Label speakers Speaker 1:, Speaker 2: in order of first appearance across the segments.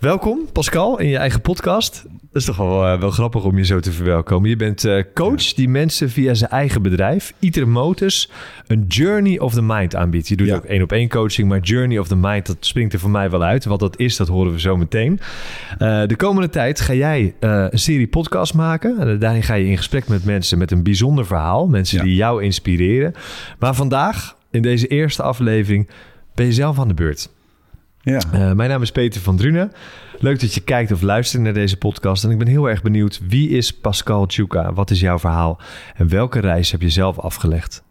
Speaker 1: Welkom, Pascal, in je eigen podcast. Dat is toch wel, eh, wel grappig om je zo te verwelkomen. Je bent eh, coach die mensen via zijn eigen bedrijf, Iter Motors, een Journey of the Mind aanbiedt. Je doet
Speaker 2: Ja.
Speaker 1: ook één op één coaching, maar Journey of the Mind, dat springt er voor mij wel uit. Wat dat is, dat horen we zo meteen. Eh, de komende tijd ga jij een serie podcast maken. En daarin ga je in gesprek met mensen met een bijzonder verhaal. Mensen
Speaker 2: Ja.
Speaker 1: die jou inspireren. Maar vandaag, in deze eerste aflevering, ben je zelf aan de beurt.
Speaker 2: Ja.
Speaker 1: Eh, mijn naam is Peter van Drunen. Leuk dat je kijkt of luistert naar deze podcast. En ik ben heel erg benieuwd, wie is Pascal Tjuka? Wat is jouw verhaal? En welke reis heb je zelf afgelegd?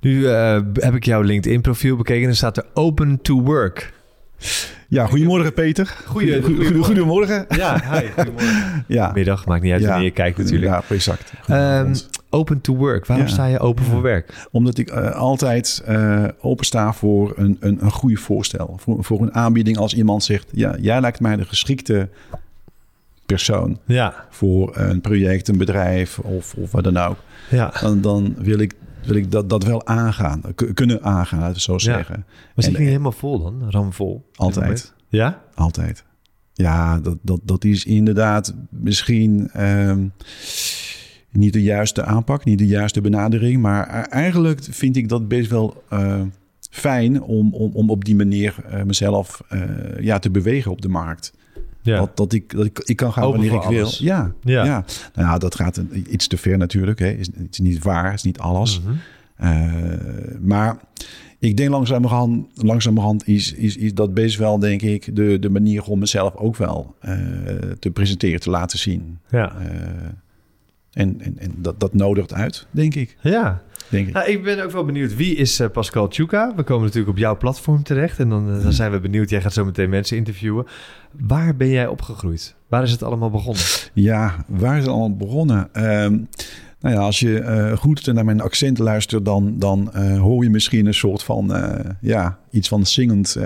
Speaker 1: Nu eh, heb ik jouw LinkedIn-profiel bekeken en er staat er Open to Work.
Speaker 2: ja, goedemorgen Peter.
Speaker 1: Goeie-
Speaker 2: Goedemorgen.
Speaker 1: Ja, hi. Goedemorgen.
Speaker 2: Ja.
Speaker 1: Middag, maakt niet uit wanneer je kijkt natuurlijk.
Speaker 2: Ja, exact. Goedenavond.
Speaker 1: Open to Work, waarom
Speaker 2: Ja.
Speaker 1: sta je open voor werk?
Speaker 2: Omdat ik eh, altijd eh opensta voor een, een, een goede voorstel. Voor, voor een aanbieding als iemand zegt... ja, jij lijkt mij de geschikte persoon...
Speaker 1: Ja,
Speaker 2: voor een project, een bedrijf of, of wat dan ook.
Speaker 1: ja.
Speaker 2: Dan, dan wil ik, wil ik dat, dat wel aangaan. Kunnen aangaan, laten we zo zeggen.
Speaker 1: Was
Speaker 2: En-
Speaker 1: ik niet helemaal vol dan? Ramvol?
Speaker 2: Altijd.
Speaker 1: Ja?
Speaker 2: Altijd. Ja, dat, dat, dat is inderdaad misschien ehm, niet de juiste aanpak, niet de juiste benadering. Maar eigenlijk vind ik dat best wel eh, fijn om, om, om op die manier eh, mezelf eh, ja, te bewegen op de markt.
Speaker 1: Ja.
Speaker 2: Dat, dat, ik, dat ik, ik kan gaan
Speaker 1: Open
Speaker 2: wanneer ik wil. Ja,
Speaker 1: Ja.
Speaker 2: ja. Nou ja, dat gaat een- iets te ver natuurlijk. Hè. Is, het is niet waar, is niet alles.
Speaker 1: Mhm.
Speaker 2: Maar ik denk langzamerhand, langzamerhand is, is, is dat best wel, denk ik, de, de manier om mezelf ook wel te presenteren, te laten zien.
Speaker 1: Ja.
Speaker 2: En en, en dat, dat nodigt uit, denk ik.
Speaker 1: Ja.
Speaker 2: Denk ik.
Speaker 1: Nou, ik ben ook wel benieuwd, wie is eh, Pascal Tjuka? We komen natuurlijk op jouw platform terecht en dan, eh, dan zijn we benieuwd. Jij gaat zo meteen mensen interviewen. Waar ben jij opgegroeid? Waar is het allemaal begonnen?
Speaker 2: Ja, waar is het allemaal begonnen? Ehm, nou ja, als je eh, goed naar mijn accent luistert, dan, dan hoor je misschien een soort van, ja, iets van zingend.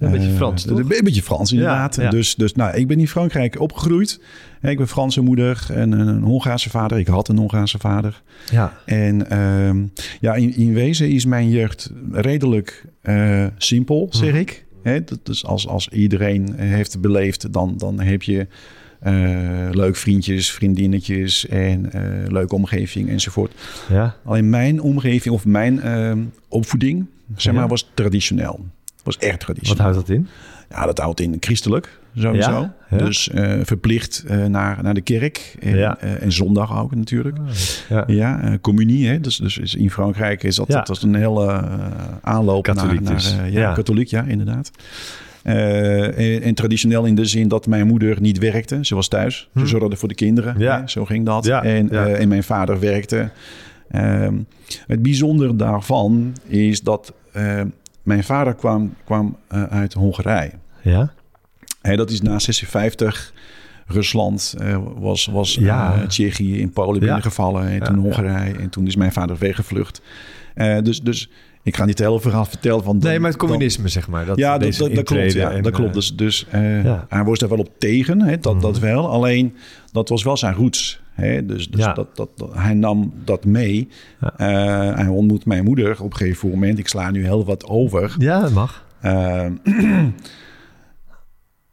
Speaker 2: Eh,
Speaker 1: Een beetje Frans, toch?
Speaker 2: Een beetje Frans, inderdaad.
Speaker 1: Ja, ja.
Speaker 2: Dus, dus nou, ik ben in Frankrijk opgegroeid. Ik ben Franse moeder en een, Hongaarse vader. Ik had een Hongaarse vader.
Speaker 1: Ja.
Speaker 2: En ehm, ja, in, in wezen is mijn jeugd redelijk eh, simpel, zeg
Speaker 1: Mhm.
Speaker 2: ik. Hè, dat is als, als iedereen heeft beleefd, dan, dan heb je eh, leuk vriendjes, vriendinnetjes en eh, leuke omgeving enzovoort.
Speaker 1: Ja.
Speaker 2: Alleen mijn omgeving of mijn ehm, opvoeding, zeg maar,
Speaker 1: Ja.
Speaker 2: was traditioneel. Was echt
Speaker 1: Wat
Speaker 2: traditioneel.
Speaker 1: houdt dat in?
Speaker 2: Ja, dat houdt in christelijk, sowieso.
Speaker 1: Ja, ja.
Speaker 2: Dus eh, verplicht eh, naar, naar de kerk en,
Speaker 1: Ja.
Speaker 2: eh, en zondag ook natuurlijk.
Speaker 1: Ja.
Speaker 2: Ja, communie. Hè? Dus, dus is in Frankrijk is dat, dat is een hele aanloop
Speaker 1: Katholiek
Speaker 2: naar,
Speaker 1: dus.
Speaker 2: naar, ja, katholiek, ja, inderdaad. En, en traditioneel in de zin dat mijn moeder niet werkte. Ze was thuis. Ze
Speaker 1: Hm.
Speaker 2: zorgde voor de kinderen.
Speaker 1: Ja.
Speaker 2: Hè? Zo ging dat.
Speaker 1: Ja,
Speaker 2: En, en mijn vader werkte. Ehm, het bijzondere daarvan is dat eh, mijn vader kwam, kwam eh, uit Hongarije.
Speaker 1: Ja.
Speaker 2: Hè, dat is na 56. Rusland eh, was, was
Speaker 1: Ja.
Speaker 2: eh, Tsjechië in Polen
Speaker 1: Ja.
Speaker 2: binnengevallen. En toen
Speaker 1: ja.
Speaker 2: Hongarije. En toen is mijn vader weggevlucht. Dus, dus ik ga niet het hele verhaal vertellen. Van
Speaker 1: Nee, maar het
Speaker 2: dan-
Speaker 1: communisme, zeg maar. Dat,
Speaker 2: ja, dat, dat, dat klopt. Ja,
Speaker 1: en,
Speaker 2: dat klopt. Dus, dus hij was daar wel op tegen. Hè, dat, dat
Speaker 1: Mhm.
Speaker 2: wel. Alleen, dat was wel zijn roots. Hè, dus dus
Speaker 1: Ja.
Speaker 2: dat, dat, dat- hij nam dat mee.
Speaker 1: Ja.
Speaker 2: Eh, hij ontmoet mijn moeder op een gegeven moment. Ik sla nu heel wat over.
Speaker 1: Ja, dat mag.
Speaker 2: Ehm,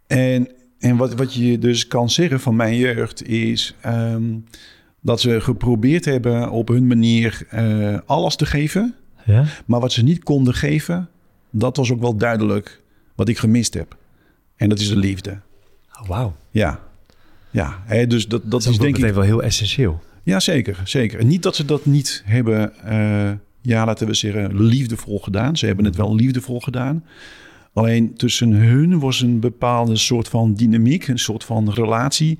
Speaker 2: en en wat, wat je dus kan zeggen van mijn jeugd is ehm, dat ze geprobeerd hebben op hun manier eh, alles te geven.
Speaker 1: Ja.
Speaker 2: Maar wat ze niet konden geven, dat was ook wel duidelijk wat ik gemist heb. En dat is de liefde.
Speaker 1: Oh, wauw.
Speaker 2: Ja. Ja, hè, dus dat, dat
Speaker 1: Dat
Speaker 2: is denk ik
Speaker 1: wel heel essentieel.
Speaker 2: ja, zeker, zeker. En niet dat ze dat niet hebben, eh, ja, laten we zeggen, liefdevol gedaan. Ze hebben het wel liefdevol gedaan. Alleen tussen hun was een bepaalde soort van dynamiek, een soort van relatie,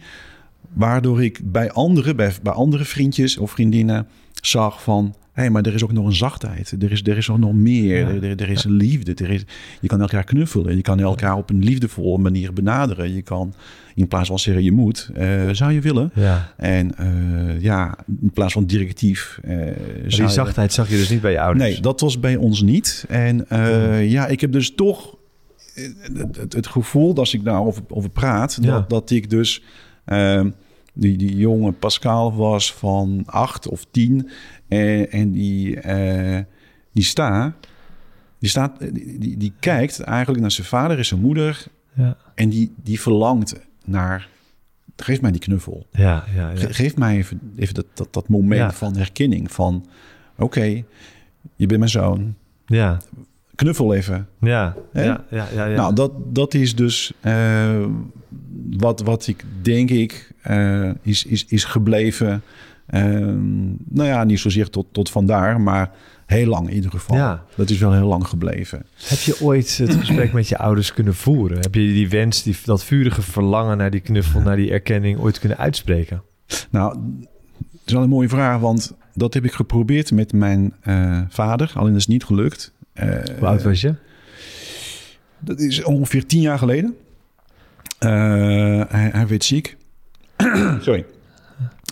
Speaker 2: waardoor ik bij anderen, bij, bij andere vriendjes of vriendinnen zag van, hé, hey, maar er is ook nog een zachtheid. Er is, er is ook nog meer.
Speaker 1: Ja.
Speaker 2: Er, er, er is een liefde. Er is, je kan elkaar knuffelen. Je kan elkaar op een liefdevolle manier benaderen. Je kan, in plaats van zeggen je moet, eh, zou je willen.
Speaker 1: Ja.
Speaker 2: En eh, ja, in plaats van directief. zou
Speaker 1: die
Speaker 2: je-
Speaker 1: zachtheid zag je dus niet bij je ouders.
Speaker 2: Nee, dat was bij ons niet. En ja, ik heb dus toch het, het, het gevoel, dat als ik daarover over praat,
Speaker 1: Ja.
Speaker 2: dat, dat ik dus eh, die, die jonge Pascal was van acht of tien. En, en die, eh, die sta, die, staat, die, die, die kijkt eigenlijk naar zijn vader en zijn moeder.
Speaker 1: Ja.
Speaker 2: En die, die verlangt naar, geef mij die knuffel.
Speaker 1: Ja, ja, ja.
Speaker 2: Ge- Geef mij even, even dat, dat, dat moment
Speaker 1: Ja.
Speaker 2: van herkenning. Van, oké, je bent mijn zoon.
Speaker 1: Ja,
Speaker 2: Knuffel even.
Speaker 1: ja, ja, ja, ja, ja.
Speaker 2: Nou, dat, dat is dus eh, wat, wat ik denk ik eh, is, is, is gebleven. eh, nou ja, niet zozeer tot, tot vandaar, maar heel lang in ieder geval.
Speaker 1: Ja.
Speaker 2: Dat is wel heel lang gebleven.
Speaker 1: Heb je ooit het gesprek met je ouders kunnen voeren? Heb je die wens, die, dat vurige verlangen naar die knuffel, naar die erkenning ooit kunnen uitspreken?
Speaker 2: Nou, dat is wel een mooie vraag, want dat heb ik geprobeerd met mijn eh, vader. Alleen dat is niet gelukt. Eh,
Speaker 1: Hoe oud was je?
Speaker 2: Dat is ongeveer tien jaar geleden. Eh, hij, hij werd ziek. Sorry.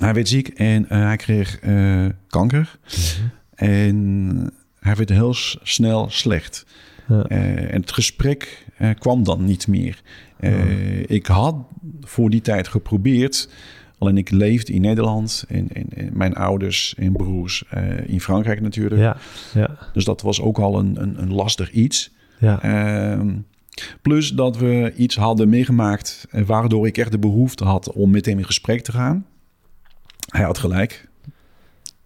Speaker 2: Hij werd ziek en eh, hij kreeg eh, kanker. En hij werd heel snel slecht.
Speaker 1: Ja.
Speaker 2: En het gesprek kwam dan niet meer. Ik had voor die tijd geprobeerd. Alleen ik leefde in Nederland. En, en, en mijn ouders en broers in Frankrijk natuurlijk.
Speaker 1: Ja, ja,
Speaker 2: Dus dat was ook al een, een, een lastig iets.
Speaker 1: ja.
Speaker 2: Ehm, plus dat we iets hadden meegemaakt eh, waardoor ik echt de behoefte had om met hem in gesprek te gaan. Hij had gelijk.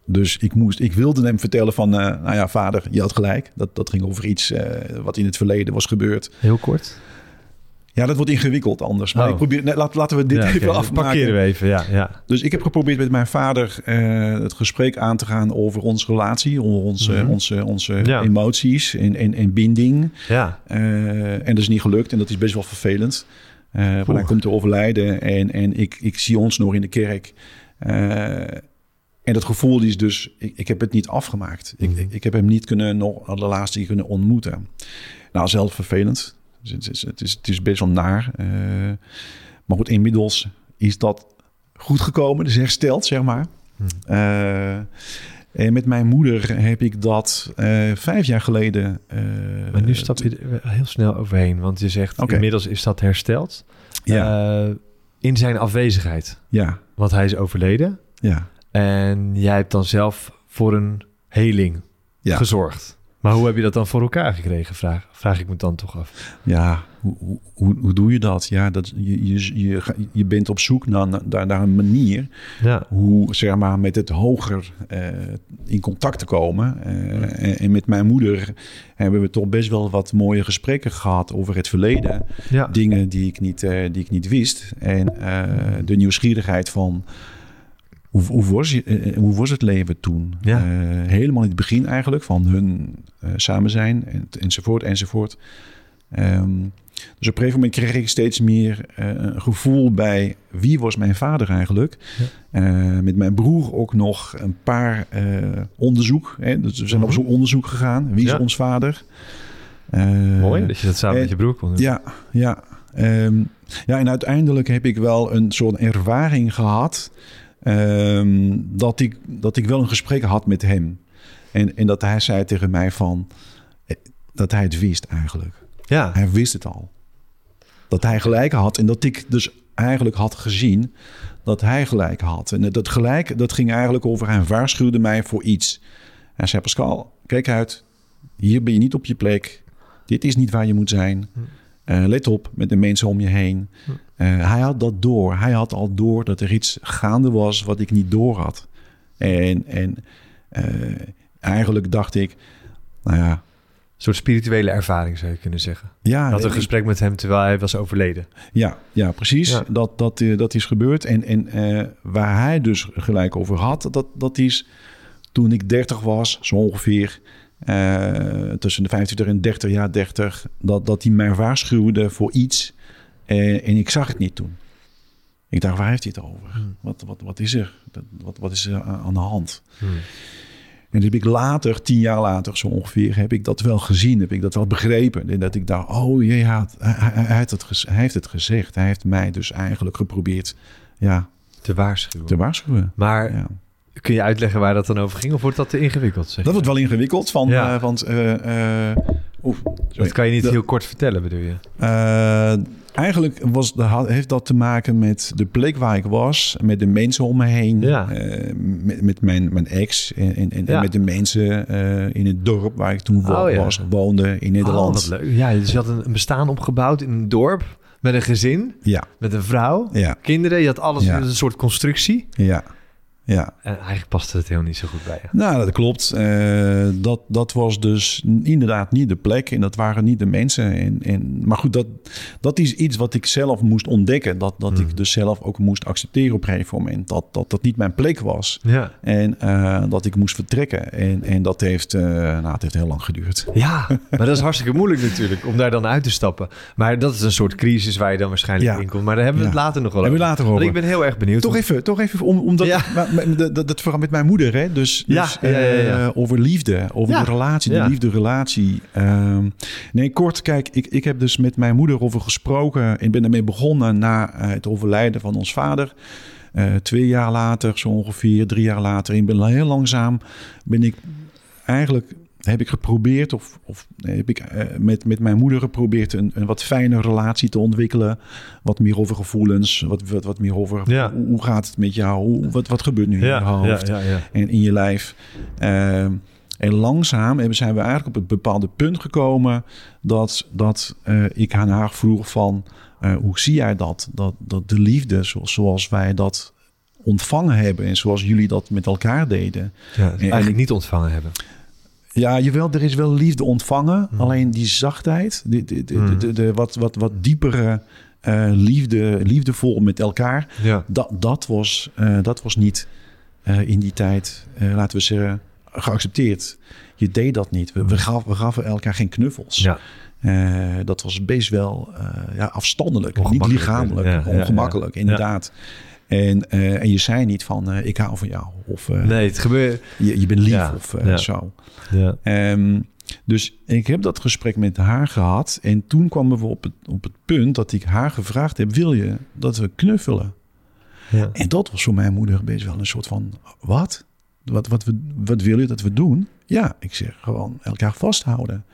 Speaker 2: Dus ik, moest, ik wilde hem vertellen van, eh, nou ja, vader, je had gelijk. Dat, dat ging over iets eh, wat in het verleden was gebeurd.
Speaker 1: Heel kort.
Speaker 2: Ja, dat wordt ingewikkeld anders. Maar
Speaker 1: Oh.
Speaker 2: ik probeer, nee, laat, laten we dit
Speaker 1: ja,
Speaker 2: even afmaken.
Speaker 1: Parkeren we even, ja, ja.
Speaker 2: Dus ik heb geprobeerd met mijn vader eh, het gesprek aan te gaan over onze relatie, over onze,
Speaker 1: Mhm.
Speaker 2: onze, onze
Speaker 1: Ja.
Speaker 2: emoties en, en, en binding.
Speaker 1: Ja,
Speaker 2: Eh, en dat is niet gelukt en dat is best wel vervelend. Want hij komt te overlijden en, en ik, ik zie ons nog in de kerk. En dat gevoel is dus, ik, ik heb het niet afgemaakt. Ik,
Speaker 1: Mhm.
Speaker 2: ik, ik heb hem niet kunnen, nog de laatste keer kunnen ontmoeten. Nou, zelf vervelend. Dus Het is, het is, het is best wel naar. Eh, maar goed, inmiddels is dat goed gekomen, dus hersteld, zeg maar.
Speaker 1: Mhm.
Speaker 2: Eh, en met mijn moeder heb ik dat eh, vijf jaar geleden.
Speaker 1: maar nu stap je er heel snel overheen. Want je zegt, inmiddels is dat hersteld.
Speaker 2: Ja,
Speaker 1: in zijn afwezigheid.
Speaker 2: ja,
Speaker 1: Want hij is overleden.
Speaker 2: ja.
Speaker 1: En jij hebt dan zelf voor een heling
Speaker 2: Ja.
Speaker 1: gezorgd. Maar hoe heb je dat dan voor elkaar gekregen, vraag, vraag ik me dan toch af.
Speaker 2: Ja, hoe, hoe- hoe, doe je dat? Ja, dat je, je, je, je bent op zoek naar, naar, naar een manier
Speaker 1: Ja,
Speaker 2: hoe zeg maar, met het hoger eh, in contact te komen. Eh, en, en met mijn moeder hebben we toch best wel wat mooie gesprekken gehad over het verleden.
Speaker 1: ja.
Speaker 2: Dingen die ik niet, eh, die ik niet wist. En de nieuwsgierigheid van hoe, hoe, was, je, eh, hoe was het leven toen?
Speaker 1: Ja.
Speaker 2: Eh, helemaal in het begin eigenlijk van hun eh, samen zijn en, enzovoort enzovoort. Ehm, dus op een gegeven moment kreeg ik steeds meer eh, een gevoel bij wie was mijn vader eigenlijk. Eh, met mijn broer ook nog een paar eh, onderzoek. Hè? Dus we zijn op
Speaker 1: Mhm.
Speaker 2: zo'n onderzoek gegaan. Wie is
Speaker 1: Ja.
Speaker 2: ons vader? Eh,
Speaker 1: Mooi dat je dat samen
Speaker 2: eh,
Speaker 1: met je broer kon doen.
Speaker 2: ja, ja. Ehm, ja, en uiteindelijk heb ik wel een soort ervaring gehad. Ehm, dat, ik, dat ik wel een gesprek had met hem. En, en dat hij zei tegen mij van... eh, dat hij het wist eigenlijk.
Speaker 1: Ja,
Speaker 2: Hij wist het al. Dat hij gelijk had. En dat ik dus eigenlijk had gezien dat hij gelijk had. En dat gelijk, dat ging eigenlijk over... Hij waarschuwde mij voor iets. Hij zei, Pascal, kijk uit. Hier ben je niet op je plek. Dit is niet waar je moet zijn. Eh, let op met de mensen om je heen. Eh, hij had dat door. Hij had al door dat er iets gaande was wat ik niet door had. En, en eh, eigenlijk dacht ik, nou ja,
Speaker 1: een soort spirituele ervaring zou je kunnen zeggen.
Speaker 2: ja,
Speaker 1: had een
Speaker 2: ik-
Speaker 1: gesprek met hem terwijl hij was overleden.
Speaker 2: Ja, ja precies.
Speaker 1: Ja.
Speaker 2: Dat, dat, dat is gebeurd. En, en waar hij dus gelijk over had, dat, dat is toen ik 30 was, zo ongeveer. Eh, tussen de 25 en 30 jaar, 30. Dat, dat hij mij waarschuwde voor iets. eh, en ik zag het niet toen. Ik dacht, waar heeft hij het over?
Speaker 1: Hmm.
Speaker 2: Wat, wat, wat is er? Wat, wat is er aan de hand?
Speaker 1: Hmm.
Speaker 2: En heb ik later, tien jaar later zo ongeveer, heb ik dat wel gezien. Heb ik dat wel begrepen. En dat ik dacht, oh jee, hij, had- hij, heeft het hij heeft het gezegd. Hij heeft mij dus eigenlijk geprobeerd ja,
Speaker 1: Te waarschuwen.
Speaker 2: te waarschuwen.
Speaker 1: Maar
Speaker 2: Ja.
Speaker 1: Kun je uitleggen waar dat dan over ging? Of wordt dat te ingewikkeld? Zeg
Speaker 2: Dat wordt wel ingewikkeld. Van,
Speaker 1: Ja.
Speaker 2: eh, want, eh, eh,
Speaker 1: dat kan je niet heel kort vertellen, bedoel je?
Speaker 2: Eigenlijk was, heeft dat te maken met de plek waar ik was, met de mensen om me heen,
Speaker 1: Ja.
Speaker 2: met, met mijn, mijn ex en, en, en
Speaker 1: Ja.
Speaker 2: met de mensen in het dorp waar ik toen wo-
Speaker 1: Oh,
Speaker 2: was, woonde in Nederland.
Speaker 1: Oh, wat leuk. Ja, dus je had een, een bestaan opgebouwd in een dorp Met een gezin,
Speaker 2: Ja,
Speaker 1: met een vrouw,
Speaker 2: ja,
Speaker 1: kinderen. Je had alles een soort constructie.
Speaker 2: ja, ja.
Speaker 1: En eigenlijk paste het helemaal niet zo goed bij je.
Speaker 2: Nou, dat klopt. Eh, dat, dat was dus inderdaad niet de plek en dat waren niet de mensen. En, en, maar goed, dat, dat is iets wat ik zelf moest ontdekken. Dat, dat
Speaker 1: Mhm.
Speaker 2: ik dus zelf ook moest accepteren op een gegeven moment. Dat dat, dat niet mijn plek was.
Speaker 1: Ja.
Speaker 2: En eh, dat ik moest vertrekken. En, en dat heeft, eh, nou, het heeft heel lang geduurd.
Speaker 1: Ja, maar dat is hartstikke moeilijk natuurlijk om daar dan uit te stappen. Maar dat is een soort crisis waar je dan waarschijnlijk
Speaker 2: Ja.
Speaker 1: in komt. Maar daar hebben we het later nog wel
Speaker 2: Hebben we
Speaker 1: over.
Speaker 2: later over.
Speaker 1: Want ik ben heel erg benieuwd.
Speaker 2: Toch even, toch even om, omdat
Speaker 1: Ja.
Speaker 2: maar- maar- dat, dat, dat vooral met mijn moeder, hè? Dus,
Speaker 1: Ja,
Speaker 2: dus,
Speaker 1: ja,
Speaker 2: eh, over liefde, over de relatie, de liefde-relatie. Ehm, nee, kort, kijk, ik, ik heb dus met mijn moeder over gesproken. Ik ben ermee begonnen na eh, het overlijden van ons vader. Eh, twee jaar later, zo ongeveer, drie jaar later. Ik ben heel langzaam, ben ik eigenlijk heb ik geprobeerd, of, of heb ik eh, met, met mijn moeder geprobeerd een, een wat fijne relatie te ontwikkelen. Wat meer over gevoelens, wat, wat, wat meer over
Speaker 1: Ja.
Speaker 2: hoe, hoe gaat het met jou, hoe, wat, wat gebeurt nu in je hoofd
Speaker 1: ja,
Speaker 2: en in je lijf. Ehm, en langzaam hebben- zijn we eigenlijk op het bepaalde punt gekomen dat, dat eh, ik aan haar vroeg van eh, hoe zie jij dat? Dat, dat de liefde zoals, zoals wij dat ontvangen hebben en zoals jullie dat met elkaar deden.
Speaker 1: Ja,
Speaker 2: en
Speaker 1: eigenlijk niet ontvangen hebben.
Speaker 2: Ja, jawel, er is wel liefde ontvangen.
Speaker 1: Mhm.
Speaker 2: Alleen die zachtheid, de, de, de,
Speaker 1: Mhm.
Speaker 2: de, de wat, wat, wat diepere eh, liefde, liefdevol met elkaar,
Speaker 1: Ja.
Speaker 2: dat, dat, was, eh, dat was niet eh, in die tijd, laten we zeggen, geaccepteerd. Je deed dat niet. We, we, gaven, we gaven elkaar geen knuffels.
Speaker 1: Ja.
Speaker 2: Dat was best wel ja, afstandelijk, niet lichamelijk,
Speaker 1: ja.
Speaker 2: ongemakkelijk, inderdaad. En, eh, en je zei niet van, eh, ik hou van jou. Of eh,
Speaker 1: Nee, het gebeurt.
Speaker 2: je, je bent lief
Speaker 1: Ja,
Speaker 2: of
Speaker 1: ja.
Speaker 2: zo.
Speaker 1: Ja.
Speaker 2: Ehm, dus ik heb dat gesprek met haar gehad. En toen kwamen we op het, op het punt dat ik haar gevraagd heb: wil je dat we knuffelen?
Speaker 1: Ja.
Speaker 2: En dat was voor mijn moeder best wel een soort van: wat? Wat, wat, we, wat wil je dat we doen? Ja, ik zeg gewoon elkaar vasthouden.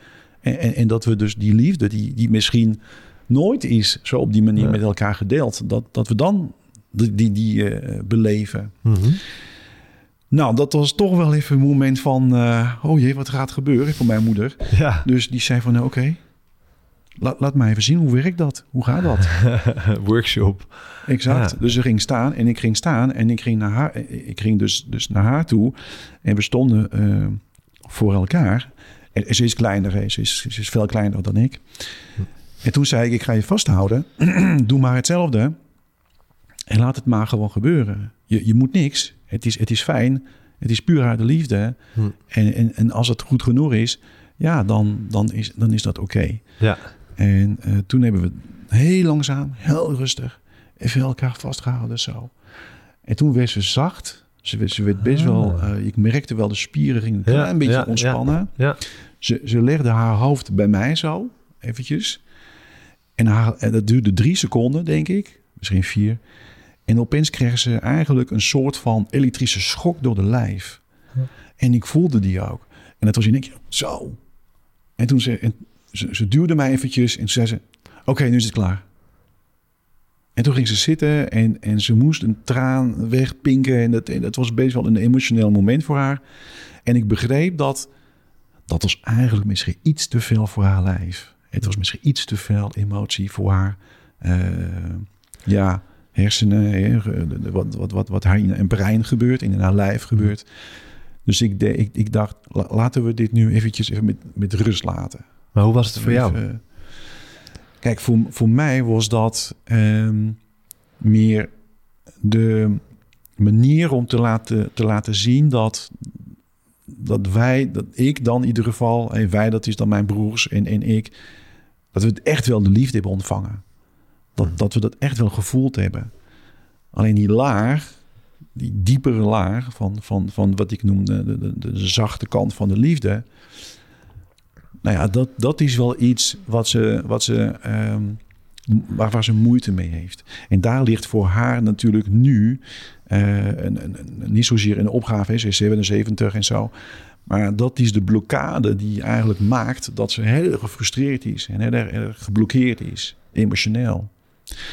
Speaker 2: En, en, en dat we dus die liefde, die, die misschien nooit is zo op die manier
Speaker 1: Ja.
Speaker 2: met elkaar gedeeld, dat, dat we dan die, die, die eh, beleven.
Speaker 1: Mhm.
Speaker 2: Nou, dat was toch wel even een moment van: eh, oh jee, wat gaat gebeuren voor mijn moeder?
Speaker 1: ja.
Speaker 2: Dus die zei van, nou, oké, laat, laat mij even zien, hoe werkt dat? Hoe gaat dat?
Speaker 1: Workshop.
Speaker 2: Exact.
Speaker 1: Ja.
Speaker 2: Dus ze ging staan en ik ging staan en ik ging, naar haar, ik ging dus, dus naar haar toe. En we stonden eh, voor elkaar. En ze is kleiner. Ze, is, ze is veel kleiner dan ik. En toen zei ik, ik ga je vasthouden. Doe maar hetzelfde. En laat het maar gewoon gebeuren. Je, je moet niks. Het is, het is fijn. Het is puur uit de liefde.
Speaker 1: Hm.
Speaker 2: En, en, en als het goed genoeg is, ja, dan, dan, is, dan is dat oké.
Speaker 1: Ja.
Speaker 2: En eh, toen hebben we heel langzaam, heel rustig, even elkaar vastgehouden zo. En toen werd ze zacht. Ze, werd- ze werd best
Speaker 1: Ah.
Speaker 2: wel, eh, ik merkte wel de spieren gingen een
Speaker 1: Ja,
Speaker 2: klein beetje
Speaker 1: ja,
Speaker 2: ontspannen.
Speaker 1: Ja.
Speaker 2: Ze, ze legde haar hoofd bij mij zo, eventjes. En, haar, en dat duurde drie seconden, denk ik. Misschien vier. En opeens kreeg ze eigenlijk een soort van elektrische schok door de lijf.
Speaker 1: Ja.
Speaker 2: En ik voelde die ook. En dat was in één keer zo. En toen ze, en ze, ze duwde mij eventjes en toen zei ze... Oké, nu is het klaar. En toen ging ze zitten en, en ze moest een traan wegpinken. En dat, en dat was best wel een emotioneel moment voor haar. En ik begreep dat dat was eigenlijk misschien iets te veel voor haar lijf. Het was misschien iets te veel emotie voor haar eh, ja, hersenen. de- wat, wat, wat, wat haar in haar brein gebeurt, in haar lijf gebeurt. Dus ik, de, ik, ik dacht, la- laten we dit nu eventjes even met, met rust laten.
Speaker 1: Maar hoe was het voor jou?
Speaker 2: Even- kijk, voor, voor mij was dat ehm, meer de manier om te laten, te laten zien dat, dat wij, dat ik dan in ieder geval, en wij, dat is dan mijn broers en, en ik, dat we het echt wel de liefde hebben ontvangen. Dat,
Speaker 1: Mhm.
Speaker 2: dat we dat echt wel gevoeld hebben. Alleen die laag, die diepere laag van, van, van wat ik noem de, de, de, zachte kant van de liefde. Nou ja, dat, dat is wel iets wat ze, wat ze, ehm, waar, waar ze moeite mee heeft. En daar ligt voor haar natuurlijk nu eh, een, een, een- niet zozeer een opgave. Ze is 77 en zo. Maar dat is de blokkade die eigenlijk maakt dat ze heel erg gefrustreerd is en heel erg geblokkeerd is, emotioneel.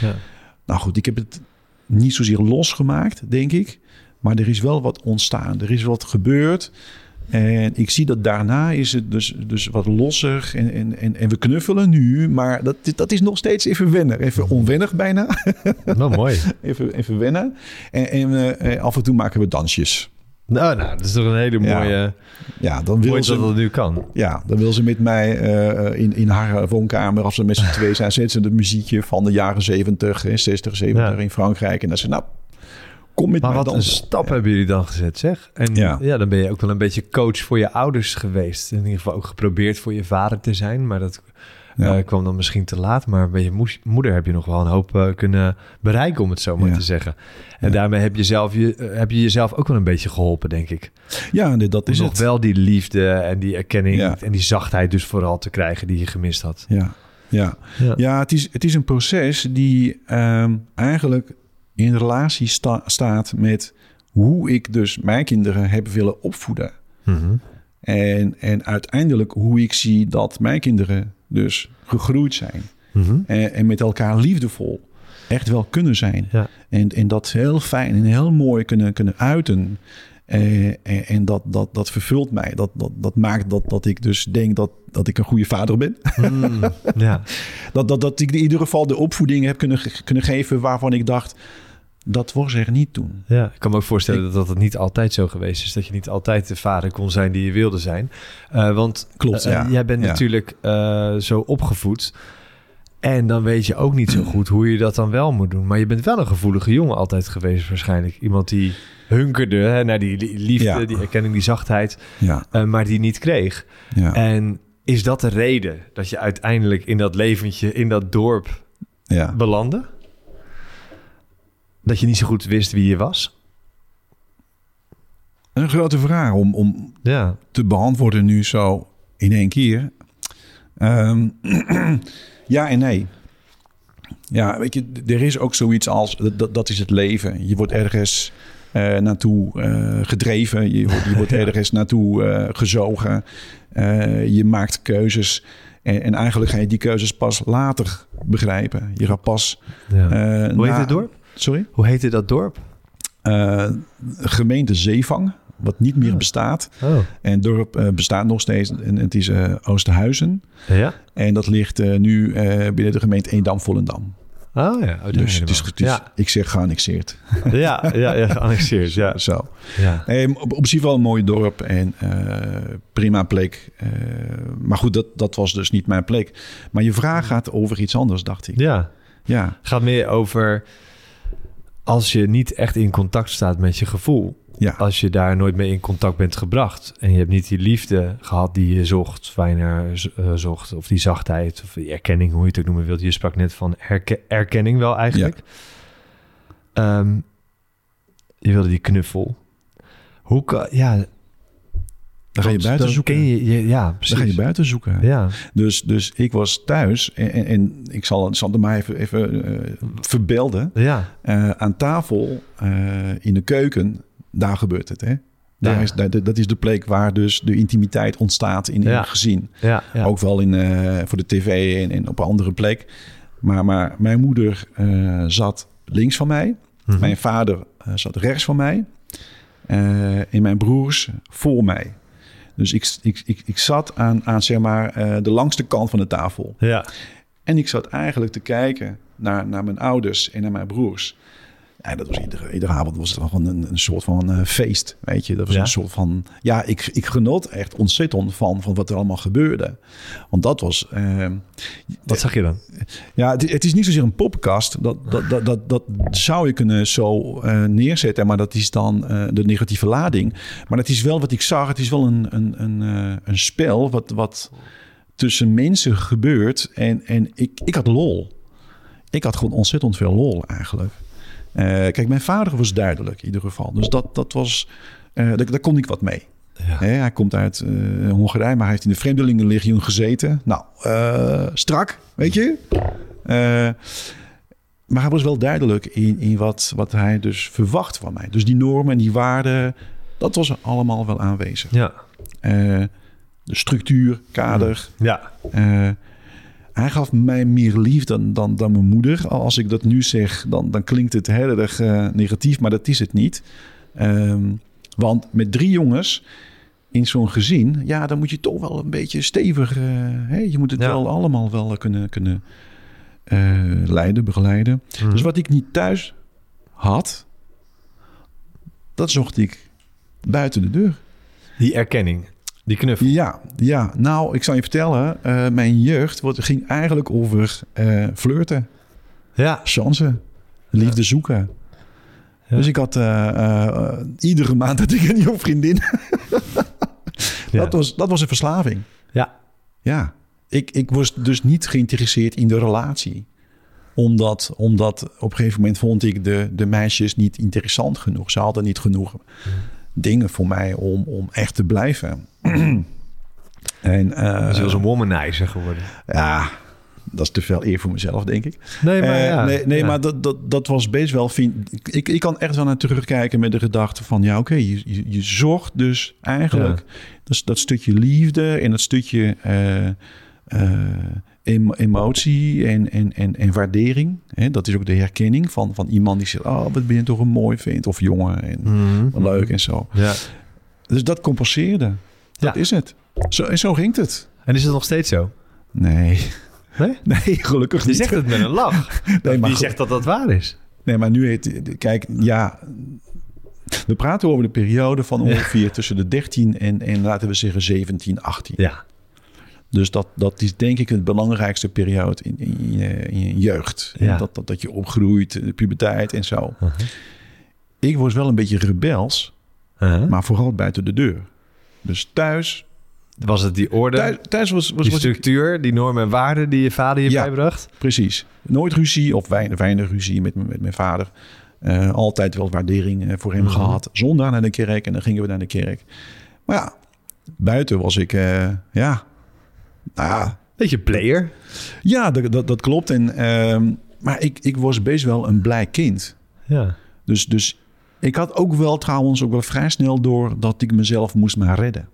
Speaker 1: Ja.
Speaker 2: Nou goed, ik heb het niet zozeer losgemaakt, denk ik. Maar er is wel wat ontstaan. Er is wat gebeurd. En ik zie dat daarna is het dus, dus wat losser en, en, en, en we knuffelen nu. Maar dat, dat is nog steeds even wennen. Even onwennig bijna.
Speaker 1: Nou, mooi.
Speaker 2: even, even wennen. En, en eh, af en toe maken we dansjes.
Speaker 1: Nou, nou, dat is toch een hele mooie...
Speaker 2: Ja, dan wil
Speaker 1: Mooi
Speaker 2: ze...
Speaker 1: dat dat nu kan.
Speaker 2: Ja, dan wil ze met mij eh, in, in haar woonkamer, als we met z'n twee zijn, zet ze het muziekje van de jaren 70, eh, 60, 70
Speaker 1: Ja.
Speaker 2: in Frankrijk. En dan ze, nou, kom met
Speaker 1: Maar
Speaker 2: mij
Speaker 1: wat een stap hebben jullie dan gezet, zeg. En ja.
Speaker 2: Ja.
Speaker 1: dan ben je ook wel een beetje coach voor je ouders geweest. In ieder geval ook geprobeerd voor je vader te zijn. Maar dat
Speaker 2: Ja.
Speaker 1: eh, kwam dan misschien te laat. Maar bij je moeder heb je nog wel een hoop eh, kunnen bereiken, om het zo maar
Speaker 2: Ja.
Speaker 1: te zeggen. En
Speaker 2: Ja.
Speaker 1: daarmee heb je, zelf je, eh, heb je jezelf ook wel een beetje geholpen, denk ik.
Speaker 2: Ja, nee, dat
Speaker 1: Om
Speaker 2: is
Speaker 1: nog
Speaker 2: het.
Speaker 1: wel die liefde en die erkenning en die zachtheid dus vooral te krijgen die je gemist had.
Speaker 2: Ja, ja.
Speaker 1: Ja.
Speaker 2: ja het, is, het is een proces die ehm, eigenlijk in relatie sta- staat met hoe ik dus mijn kinderen heb willen opvoeden.
Speaker 1: Mhm.
Speaker 2: En, en uiteindelijk hoe ik zie dat mijn kinderen dus gegroeid zijn.
Speaker 1: Mhm.
Speaker 2: En, en met elkaar liefdevol echt wel kunnen zijn.
Speaker 1: Ja.
Speaker 2: En, en dat heel fijn en heel mooi kunnen, kunnen uiten. Eh, en en dat, dat, dat vervult mij. Dat, dat, dat maakt dat, dat ik dus denk dat, dat ik een goede vader ben.
Speaker 1: Mm, ja.
Speaker 2: Dat, dat, dat ik in ieder geval de opvoeding heb kunnen, kunnen geven waarvan ik dacht... dat was er niet toen.
Speaker 1: Ja, ik kan me ook voorstellen dat dat het niet altijd zo geweest is. Dat je niet altijd de vader kon zijn die je wilde zijn. Eh, want
Speaker 2: Klopt,
Speaker 1: eh,
Speaker 2: ja.
Speaker 1: jij bent
Speaker 2: Ja.
Speaker 1: natuurlijk eh, zo opgevoed. En dan weet je ook niet zo goed hoe je dat dan wel moet doen. Maar je bent wel een gevoelige jongen altijd geweest waarschijnlijk. Iemand die hunkerde hè, naar die li- liefde,
Speaker 2: Ja.
Speaker 1: die erkenning, die zachtheid. Maar die niet kreeg.
Speaker 2: ja,
Speaker 1: En is dat de reden dat je uiteindelijk in dat leventje, in dat dorp
Speaker 2: ja.
Speaker 1: belandde? Dat je niet zo goed wist wie je was?
Speaker 2: Een grote vraag om, om
Speaker 1: Ja.
Speaker 2: te beantwoorden nu zo in één keer. Ehm, ja en nee. Ja, weet je, er is ook zoiets als, dat, dat is het leven. Je wordt ergens eh, naartoe eh, gedreven. Je, wordt- je wordt ergens naartoe eh, gezogen. Je maakt keuzes. En, en eigenlijk ga je die keuzes pas later begrijpen. Je gaat pas...
Speaker 1: ja. Hoe heet
Speaker 2: na-
Speaker 1: het dorp?
Speaker 2: Sorry?
Speaker 1: Hoe heette dat dorp?
Speaker 2: Eh, gemeente Zeevang, wat niet meer
Speaker 1: Ah.
Speaker 2: bestaat.
Speaker 1: Oh.
Speaker 2: En het dorp eh, bestaat nog steeds en het is eh, Oosterhuizen.
Speaker 1: Ja?
Speaker 2: En dat ligt eh, nu eh, binnen de gemeente Eendam-Volendam.
Speaker 1: Oh ja. Oh,
Speaker 2: dus het is,
Speaker 1: helemaal.
Speaker 2: het is,
Speaker 1: ja.
Speaker 2: ik zeg geannexeerd.
Speaker 1: ja, ja, ja, geannexeerd. Ja.
Speaker 2: Zo.
Speaker 1: Ja.
Speaker 2: Op, op zich wel een mooi dorp en eh, prima plek. Eh, maar goed, dat, dat was dus niet mijn plek. Maar je vraag gaat over iets anders, dacht ik.
Speaker 1: ja.
Speaker 2: Ja,
Speaker 1: gaat meer over als je niet echt in contact staat met je gevoel.
Speaker 2: ja,
Speaker 1: Als je daar nooit mee in contact bent gebracht. En je hebt niet die liefde gehad die je zocht, waar je naar z- eh, zocht. Of die zachtheid, of die erkenning, hoe je het ook noemen wilt. Je sprak net van erkenning wel eigenlijk. Ehm, je wilde die knuffel. Hoe kan... Ja,
Speaker 2: dan ga je buiten zoeken.
Speaker 1: Ken je, je- ja, precies.
Speaker 2: Dan ga je buiten zoeken.
Speaker 1: Ja,
Speaker 2: Dus, dus ik was thuis en, en, en ik zal, het maar even, even eh, verbeelden.
Speaker 1: ja,
Speaker 2: Eh, aan tafel eh, in de keuken, daar gebeurt het. Hè? Daar
Speaker 1: Ja.
Speaker 2: is, dat is de plek waar dus de intimiteit ontstaat in
Speaker 1: Ja.
Speaker 2: gezin.
Speaker 1: ja, ja.
Speaker 2: Ook wel in, voor de tv en, en op een andere plek. Maar, maar mijn moeder zat links van mij.
Speaker 1: Mhm.
Speaker 2: Mijn vader zat rechts van mij. en mijn broers voor mij. Dus ik, ik, ik, ik zat aan, aan zeg maar, eh, de langste kant van de tafel.
Speaker 1: Ja,
Speaker 2: En ik zat eigenlijk te kijken naar, naar mijn ouders en naar mijn broers. Ja, dat was iedere, iedere avond was het gewoon een, een soort van eh, feest, weet je. Dat was
Speaker 1: Ja?
Speaker 2: een soort van... Ja, ik, ik genoot echt ontzettend van, van wat er allemaal gebeurde. Want dat was... eh,
Speaker 1: wat zag je dan?
Speaker 2: ja, het, het is niet zozeer een podcast. Dat, dat, dat, dat, dat zou je kunnen zo eh, neerzetten. Maar dat is dan de negatieve lading. Maar het is wel wat ik zag. Het is wel een, een, een, een spel wat, wat tussen mensen gebeurt. En, en ik, ik had lol. Ik had gewoon ontzettend veel lol eigenlijk. Eh, kijk, mijn vader was duidelijk in ieder geval. Dus dat, dat was... eh daar, daar kon ik wat mee.
Speaker 1: Ja.
Speaker 2: Hij komt uit eh, Hongarije, maar hij heeft in de Vreemdelingenlegioen gezeten. Nou, strak, weet je. Maar hij was wel duidelijk in, in wat, wat hij dus verwacht van mij. Dus die normen en die waarden, dat was allemaal wel aanwezig.
Speaker 1: Ja,
Speaker 2: de structuur, kader.
Speaker 1: ja,
Speaker 2: hij gaf mij meer lief dan, dan, dan mijn moeder. Als ik dat nu zeg, dan, dan klinkt het heel erg eh, negatief, maar dat is het niet. Ehm, want met drie jongens in zo'n gezin, ja, dan moet je toch wel een beetje stevig. eh, hè? Je moet het
Speaker 1: Ja.
Speaker 2: wel allemaal wel kunnen, kunnen eh, leiden, begeleiden.
Speaker 1: Mhm.
Speaker 2: Dus wat ik niet thuis had, dat zocht ik buiten de deur.
Speaker 1: Die erkenning, die knuffel.
Speaker 2: Ja, ja. Nou, ik zal je vertellen, eh, mijn jeugd wordt, ging eigenlijk over eh, flirten,
Speaker 1: Ja.
Speaker 2: chansen, liefde zoeken.
Speaker 1: Ja.
Speaker 2: Dus ik had eh, iedere maand had ik een nieuwe vriendin.
Speaker 1: Ja.
Speaker 2: dat, was, dat was een verslaving.
Speaker 1: Ja.
Speaker 2: Ja, ik, ik was dus niet geïnteresseerd in de relatie. Omdat, omdat op een gegeven moment vond ik de, de meisjes niet interessant genoeg. Ze hadden niet genoeg dingen voor mij om, om echt te blijven. en eh,
Speaker 1: Dat is wel zo'n womanizer geworden.
Speaker 2: ja, dat is te veel eer voor mezelf, denk ik.
Speaker 1: Nee, maar
Speaker 2: Eh,
Speaker 1: ja.
Speaker 2: nee, nee
Speaker 1: Ja.
Speaker 2: maar dat, dat, dat was best wel... Vind, ik, ik kan echt wel naar terugkijken met de gedachte van... ja, oké, je, je, je zocht dus eigenlijk dat, dat stukje liefde... en dat stukje eh, eh, emotie en, en, en, en waardering. Hè? Dat is ook de herkenning van, van iemand die zegt... oh, wat ben je toch een mooi vindt of jongen en
Speaker 1: Mhm.
Speaker 2: leuk en zo.
Speaker 1: Ja.
Speaker 2: Dus dat compenseerde. Dat
Speaker 1: Ja.
Speaker 2: is het. Zo, en zo ging het.
Speaker 1: En is het nog steeds zo?
Speaker 2: Nee,
Speaker 1: Nee?
Speaker 2: nee, gelukkig
Speaker 1: Je
Speaker 2: niet.
Speaker 1: zegt het met een lach.
Speaker 2: Nee, maar
Speaker 1: Wie zegt dat dat waar is?
Speaker 2: Nee, maar nu heet... Kijk, ja... We praten over de periode van ongeveer tussen de 13 en, en laten we zeggen 17, 18.
Speaker 1: Ja.
Speaker 2: Dus dat, dat is denk ik het belangrijkste periode in, in, je, in je jeugd.
Speaker 1: Ja.
Speaker 2: Dat, dat, dat je opgroeit, de puberteit en zo.
Speaker 1: Uh-huh.
Speaker 2: Ik was wel een beetje rebels,
Speaker 1: Uh-huh.
Speaker 2: maar vooral buiten de deur. Dus thuis...
Speaker 1: Was het die orde,
Speaker 2: Thuis, thuis was, was,
Speaker 1: die
Speaker 2: was ik...
Speaker 1: structuur, die normen en waarden die je vader je
Speaker 2: Ja.
Speaker 1: bijbracht?
Speaker 2: Precies. Nooit ruzie of weinig, weinig ruzie met, met mijn vader. Eh, altijd wel waardering eh, voor hem
Speaker 1: Mhm.
Speaker 2: gehad. Zondag naar de kerk en dan gingen we naar de kerk. Maar ja, buiten was ik, eh, ja, nou ja,
Speaker 1: Beetje player.
Speaker 2: ja dat, dat, dat klopt. En, ehm, maar ik, ik was best wel een blij kind.
Speaker 1: Ja.
Speaker 2: Dus, dus ik had ook wel trouwens ook wel vrij snel door dat ik mezelf moest maar redden.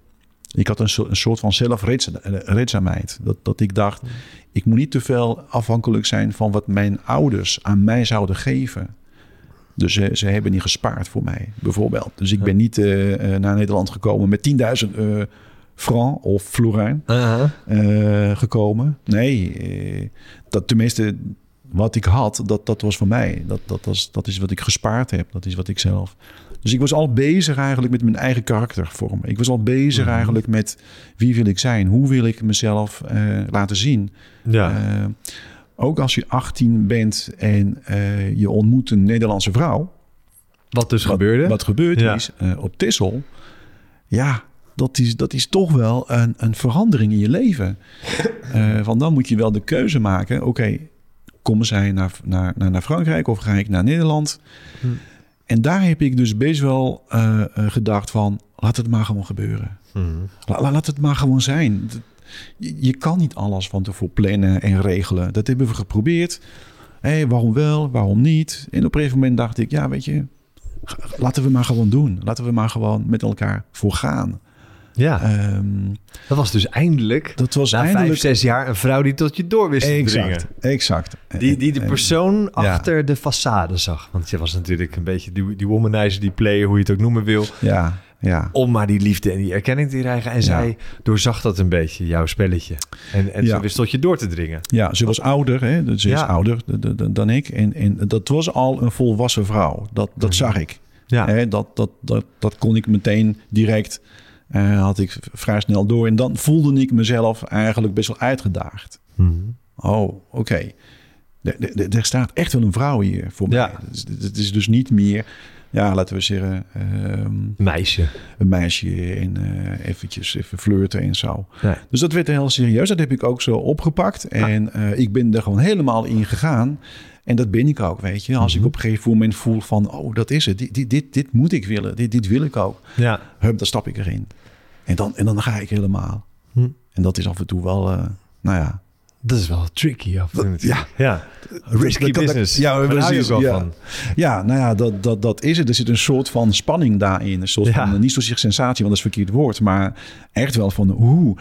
Speaker 2: Ik had een, soort- een soort van zelfredzaamheid. Dat, dat ik dacht, ik moet niet te veel afhankelijk zijn van wat mijn ouders aan mij zouden geven. Dus ze, ze hebben niet gespaard voor mij, bijvoorbeeld. Dus ik ben niet eh, eh, naar Nederland gekomen met 10.000 eh franc of florijn eh, gekomen. Nee, eh, dat tenminste wat ik had, dat, dat was van mij. Dat, dat, was, dat is wat ik gespaard heb. Dat is wat ik zelf. Dus ik was al bezig eigenlijk met mijn eigen karakter vormen. Ik was al bezig
Speaker 1: Mhm.
Speaker 2: eigenlijk met wie wil ik zijn? Hoe wil ik mezelf eh, laten zien?
Speaker 1: Ja.
Speaker 2: Ook als je 18 bent en je ontmoet een Nederlandse vrouw.
Speaker 1: wat dus
Speaker 2: Wat-
Speaker 1: gebeurde?
Speaker 2: Wat gebeurd
Speaker 1: Ja.
Speaker 2: is op Tissel. Ja, dat is, dat is toch wel een, een verandering in je leven. Eh van dan moet je wel de keuze maken. Oké, komen zij naar, naar, naar, naar Frankrijk of ga ik naar Nederland?
Speaker 1: Hm.
Speaker 2: En daar heb ik dus best wel eh, eh, gedacht van... laat het maar gewoon gebeuren.
Speaker 1: Mhm.
Speaker 2: La- la- laat het maar gewoon zijn. Je, je kan niet alles van tevoren plannen en regelen. Dat hebben we geprobeerd. Hé, waarom wel, waarom niet? En op een gegeven moment dacht ik, ja, weet je, laten we maar gewoon doen. Laten we maar gewoon met elkaar voor gaan.
Speaker 1: Ja,
Speaker 2: Ehm,
Speaker 1: dat was dus eindelijk,
Speaker 2: dat was
Speaker 1: na
Speaker 2: eindelijk...
Speaker 1: vijf, zes jaar, een vrouw die tot je door wist te dringen.
Speaker 2: exact, exact.
Speaker 1: Die, die de
Speaker 2: En-
Speaker 1: persoon
Speaker 2: ja.
Speaker 1: achter de façade zag. Want je was natuurlijk een beetje die, die womanizer, die player, hoe je het ook noemen wil.
Speaker 2: Ja, ja.
Speaker 1: Om maar die liefde en die erkenning te krijgen. En
Speaker 2: Ja.
Speaker 1: zij doorzag dat een beetje, jouw spelletje. En, en
Speaker 2: Ja.
Speaker 1: ze wist tot je door te dringen.
Speaker 2: Ja, ze was ouder, hè? dus Ze is ouder dan ik. En, en dat was al een volwassen vrouw. Dat, dat zag ik.
Speaker 1: Ja,
Speaker 2: Hè, dat, dat, dat, dat kon ik meteen direct, eh, had ik vrij snel door. En dan voelde ik mezelf eigenlijk best wel uitgedaagd.
Speaker 1: Mhm.
Speaker 2: Oh, oké. Er- staat echt wel een vrouw hier voor
Speaker 1: Ja.
Speaker 2: mij. Dus Het is- dus niet meer, ja, laten we zeggen, ehm,
Speaker 1: meisje.
Speaker 2: een meisje en eh, eventjes even flirten en zo.
Speaker 1: Nee.
Speaker 2: Dus dat werd heel serieus. Dat heb ik ook zo opgepakt. En eh, ik ben er gewoon helemaal in gegaan. En dat ben ik ook, weet je. Als
Speaker 1: Mhm.
Speaker 2: ik op een gegeven moment voel van... oh, dat is het. Dit, dit, dit, dit moet ik willen. Dit, dit wil ik ook.
Speaker 1: Ja.
Speaker 2: Hup, dan stap ik erin. En dan, en dan ga ik helemaal.
Speaker 1: Hm.
Speaker 2: En dat is af en toe wel, eh, nou ja...
Speaker 1: Dat is wel tricky af en toe
Speaker 2: Dat-
Speaker 1: natuurlijk. ja. Risky
Speaker 2: dat- dat-
Speaker 1: business.
Speaker 2: ja, precies,
Speaker 1: ook wel
Speaker 2: ja.
Speaker 1: van.
Speaker 2: Ja, nou ja, dat, dat, dat is het. Er zit een soort van spanning daarin. Een soort
Speaker 1: Ja.
Speaker 2: van, niet zozeer sensatie, want dat is verkeerd woord. Maar echt wel van, hoe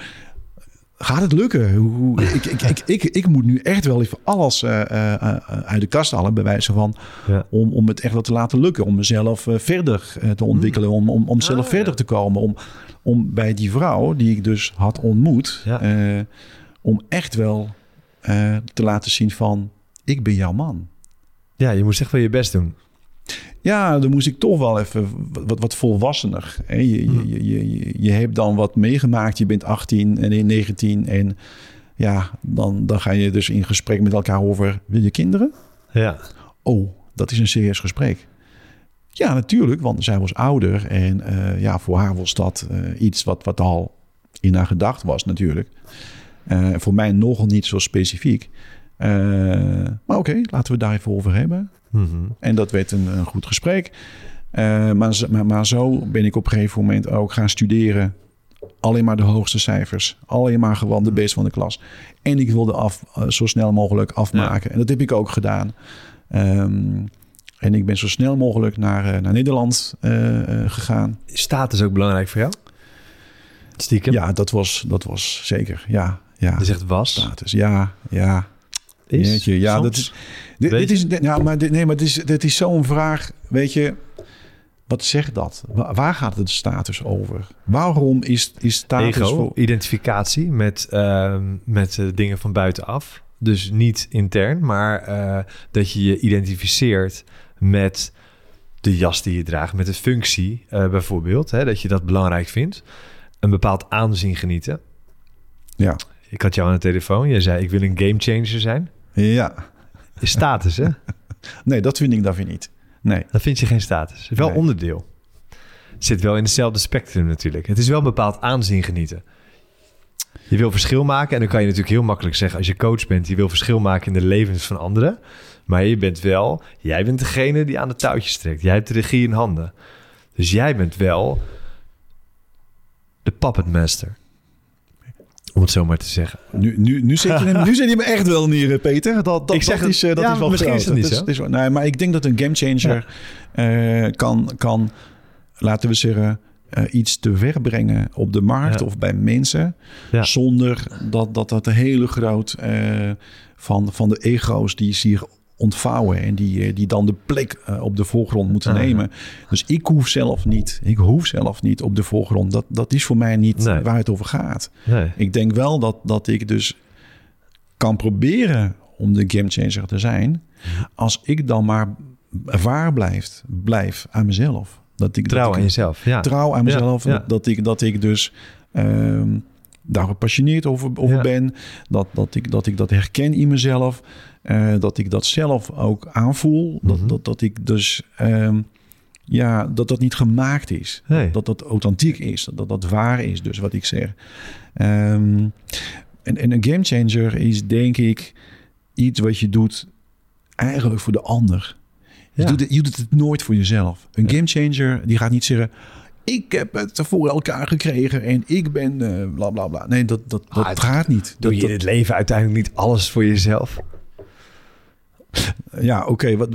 Speaker 2: gaat het lukken? Hoe, ik, ik, ik, ik, ik moet nu echt wel even alles eh, eh, eh, uit de kast halen, bij wijze van,
Speaker 1: Ja.
Speaker 2: om, om het echt wel te laten lukken. Om mezelf eh, verder eh, te ontwikkelen, om, om, om zelf
Speaker 1: Ah,
Speaker 2: verder
Speaker 1: ja.
Speaker 2: te komen. Om, om bij die vrouw die ik dus had ontmoet,
Speaker 1: Ja.
Speaker 2: eh, om echt wel eh, te laten zien van, ik ben jouw man.
Speaker 1: ja, je moest echt wel je best doen.
Speaker 2: Ja, dan moest ik toch wel even wat, wat volwassener. Hè? Je,
Speaker 1: Hmm.
Speaker 2: je, je, je, je hebt dan wat meegemaakt. Je bent 18 en 19 en ja, dan, dan ga je dus in gesprek met elkaar over... Wil je kinderen?
Speaker 1: Ja.
Speaker 2: Oh, dat is een serieus gesprek. Ja, natuurlijk, want zij was ouder. En eh, ja, voor haar was dat eh, iets wat, wat al in haar gedacht was natuurlijk. Eh, voor mij nogal niet zo specifiek. Eh, maar oké, laten we het daar even over hebben.
Speaker 1: Mhm.
Speaker 2: En dat werd een, een goed gesprek. Eh, maar, maar, maar zo ben ik op een gegeven moment ook gaan studeren. Alleen maar de hoogste cijfers. Alleen maar gewoon de best van de klas. En ik wilde af, eh, zo snel mogelijk afmaken. En dat heb ik ook gedaan. Ehm, en ik ben zo snel mogelijk naar, naar Nederland gegaan.
Speaker 1: Is Status ook belangrijk voor jou? Stiekem?
Speaker 2: Ja, dat was, dat was zeker. Ja, ja.
Speaker 1: Je zegt was.
Speaker 2: Status. Ja, ja.
Speaker 1: Is.
Speaker 2: Jeetje, ja,
Speaker 1: soms.
Speaker 2: dat is. Dit, is dit- maar dit, nee, maar dit is, dit is zo'n vraag. Weet je, wat zegt dat? Wa- Waar gaat het status over? Waarom is, is status
Speaker 1: Ego,
Speaker 2: voor.
Speaker 1: identificatie met, ehm, met eh, dingen van buitenaf. Dus niet intern, maar eh, dat je je identificeert met de jas die je draagt, met de functie eh, bijvoorbeeld. Hè, dat je dat belangrijk vindt. Een bepaald aanzien genieten.
Speaker 2: Ja,
Speaker 1: Ik had jou aan de telefoon. Je zei, ik wil een gamechanger zijn.
Speaker 2: Ja.
Speaker 1: Is status, hè?
Speaker 2: Nee, dat vind ik dan weer niet. Nee.
Speaker 1: Dan vind je geen status. Wel
Speaker 2: Nee.
Speaker 1: onderdeel. Het zit wel in hetzelfde spectrum natuurlijk. Het is wel een bepaald aanzien genieten. Je wil verschil maken en dan kan je natuurlijk heel makkelijk zeggen als je coach bent, je wil verschil maken in de levens van anderen. Maar je bent wel, jij bent degene die aan de touwtjes trekt. Jij hebt de regie in handen. Dus jij bent wel de puppet master. Om het zo maar te zeggen.
Speaker 2: Nu, nu, nu, zit je hem, nu zit je me echt wel neer, Peter. Dat, dat,
Speaker 1: Ik zeg
Speaker 2: dat is, eh, dat
Speaker 1: ja,
Speaker 2: is wel
Speaker 1: misschien
Speaker 2: groot.
Speaker 1: is het niet.
Speaker 2: Dat is wel- nee, maar ik denk dat een gamechanger eh kan, kan, laten we zeggen, eh, iets te brengen op de markt
Speaker 1: Ja.
Speaker 2: of bij mensen.
Speaker 1: Ja.
Speaker 2: Zonder dat dat, dat een hele groot van, van de ego's die zich ontvouwen en die, eh, die dan de plek eh, op de voorgrond moeten nemen. Dus ik hoef zelf niet, ik hoef zelf niet op de voorgrond. Dat, dat is voor mij niet
Speaker 1: Nee.
Speaker 2: waar het over gaat.
Speaker 1: Nee.
Speaker 2: Ik denk wel dat, dat ik dus kan proberen om de gamechanger te zijn. Als ik dan maar waar blijf, blijf aan mezelf. Dat ik,
Speaker 1: Trouw
Speaker 2: dat
Speaker 1: aan jezelf. Ja.
Speaker 2: Trouw aan mezelf.
Speaker 1: Ja, ja.
Speaker 2: Dat, ik, dat ik dus ehm, daar gepassioneerd over, over
Speaker 1: Ja.
Speaker 2: ben. Dat, dat, ik, dat ik dat herken in mezelf. Eh, dat ik dat zelf ook aanvoel.
Speaker 1: Mhm.
Speaker 2: dat, dat, dat ik dus... ehm, ja, dat dat niet gemaakt is.
Speaker 1: Nee.
Speaker 2: Dat dat authentiek is. Dat dat waar is, dus wat ik zeg. Ehm, en, en een gamechanger is denk ik iets wat je doet eigenlijk voor de ander. Je,
Speaker 1: Ja.
Speaker 2: doet het, je doet het nooit voor jezelf. Een
Speaker 1: Ja.
Speaker 2: gamechanger die gaat niet zeggen... ik heb het voor elkaar gekregen en ik ben eh, bla bla bla. Nee, dat, dat, dat
Speaker 1: Ah,
Speaker 2: gaat niet.
Speaker 1: Doe
Speaker 2: Dat,
Speaker 1: je in het leven uiteindelijk niet alles voor jezelf?
Speaker 2: Ja, oké. wat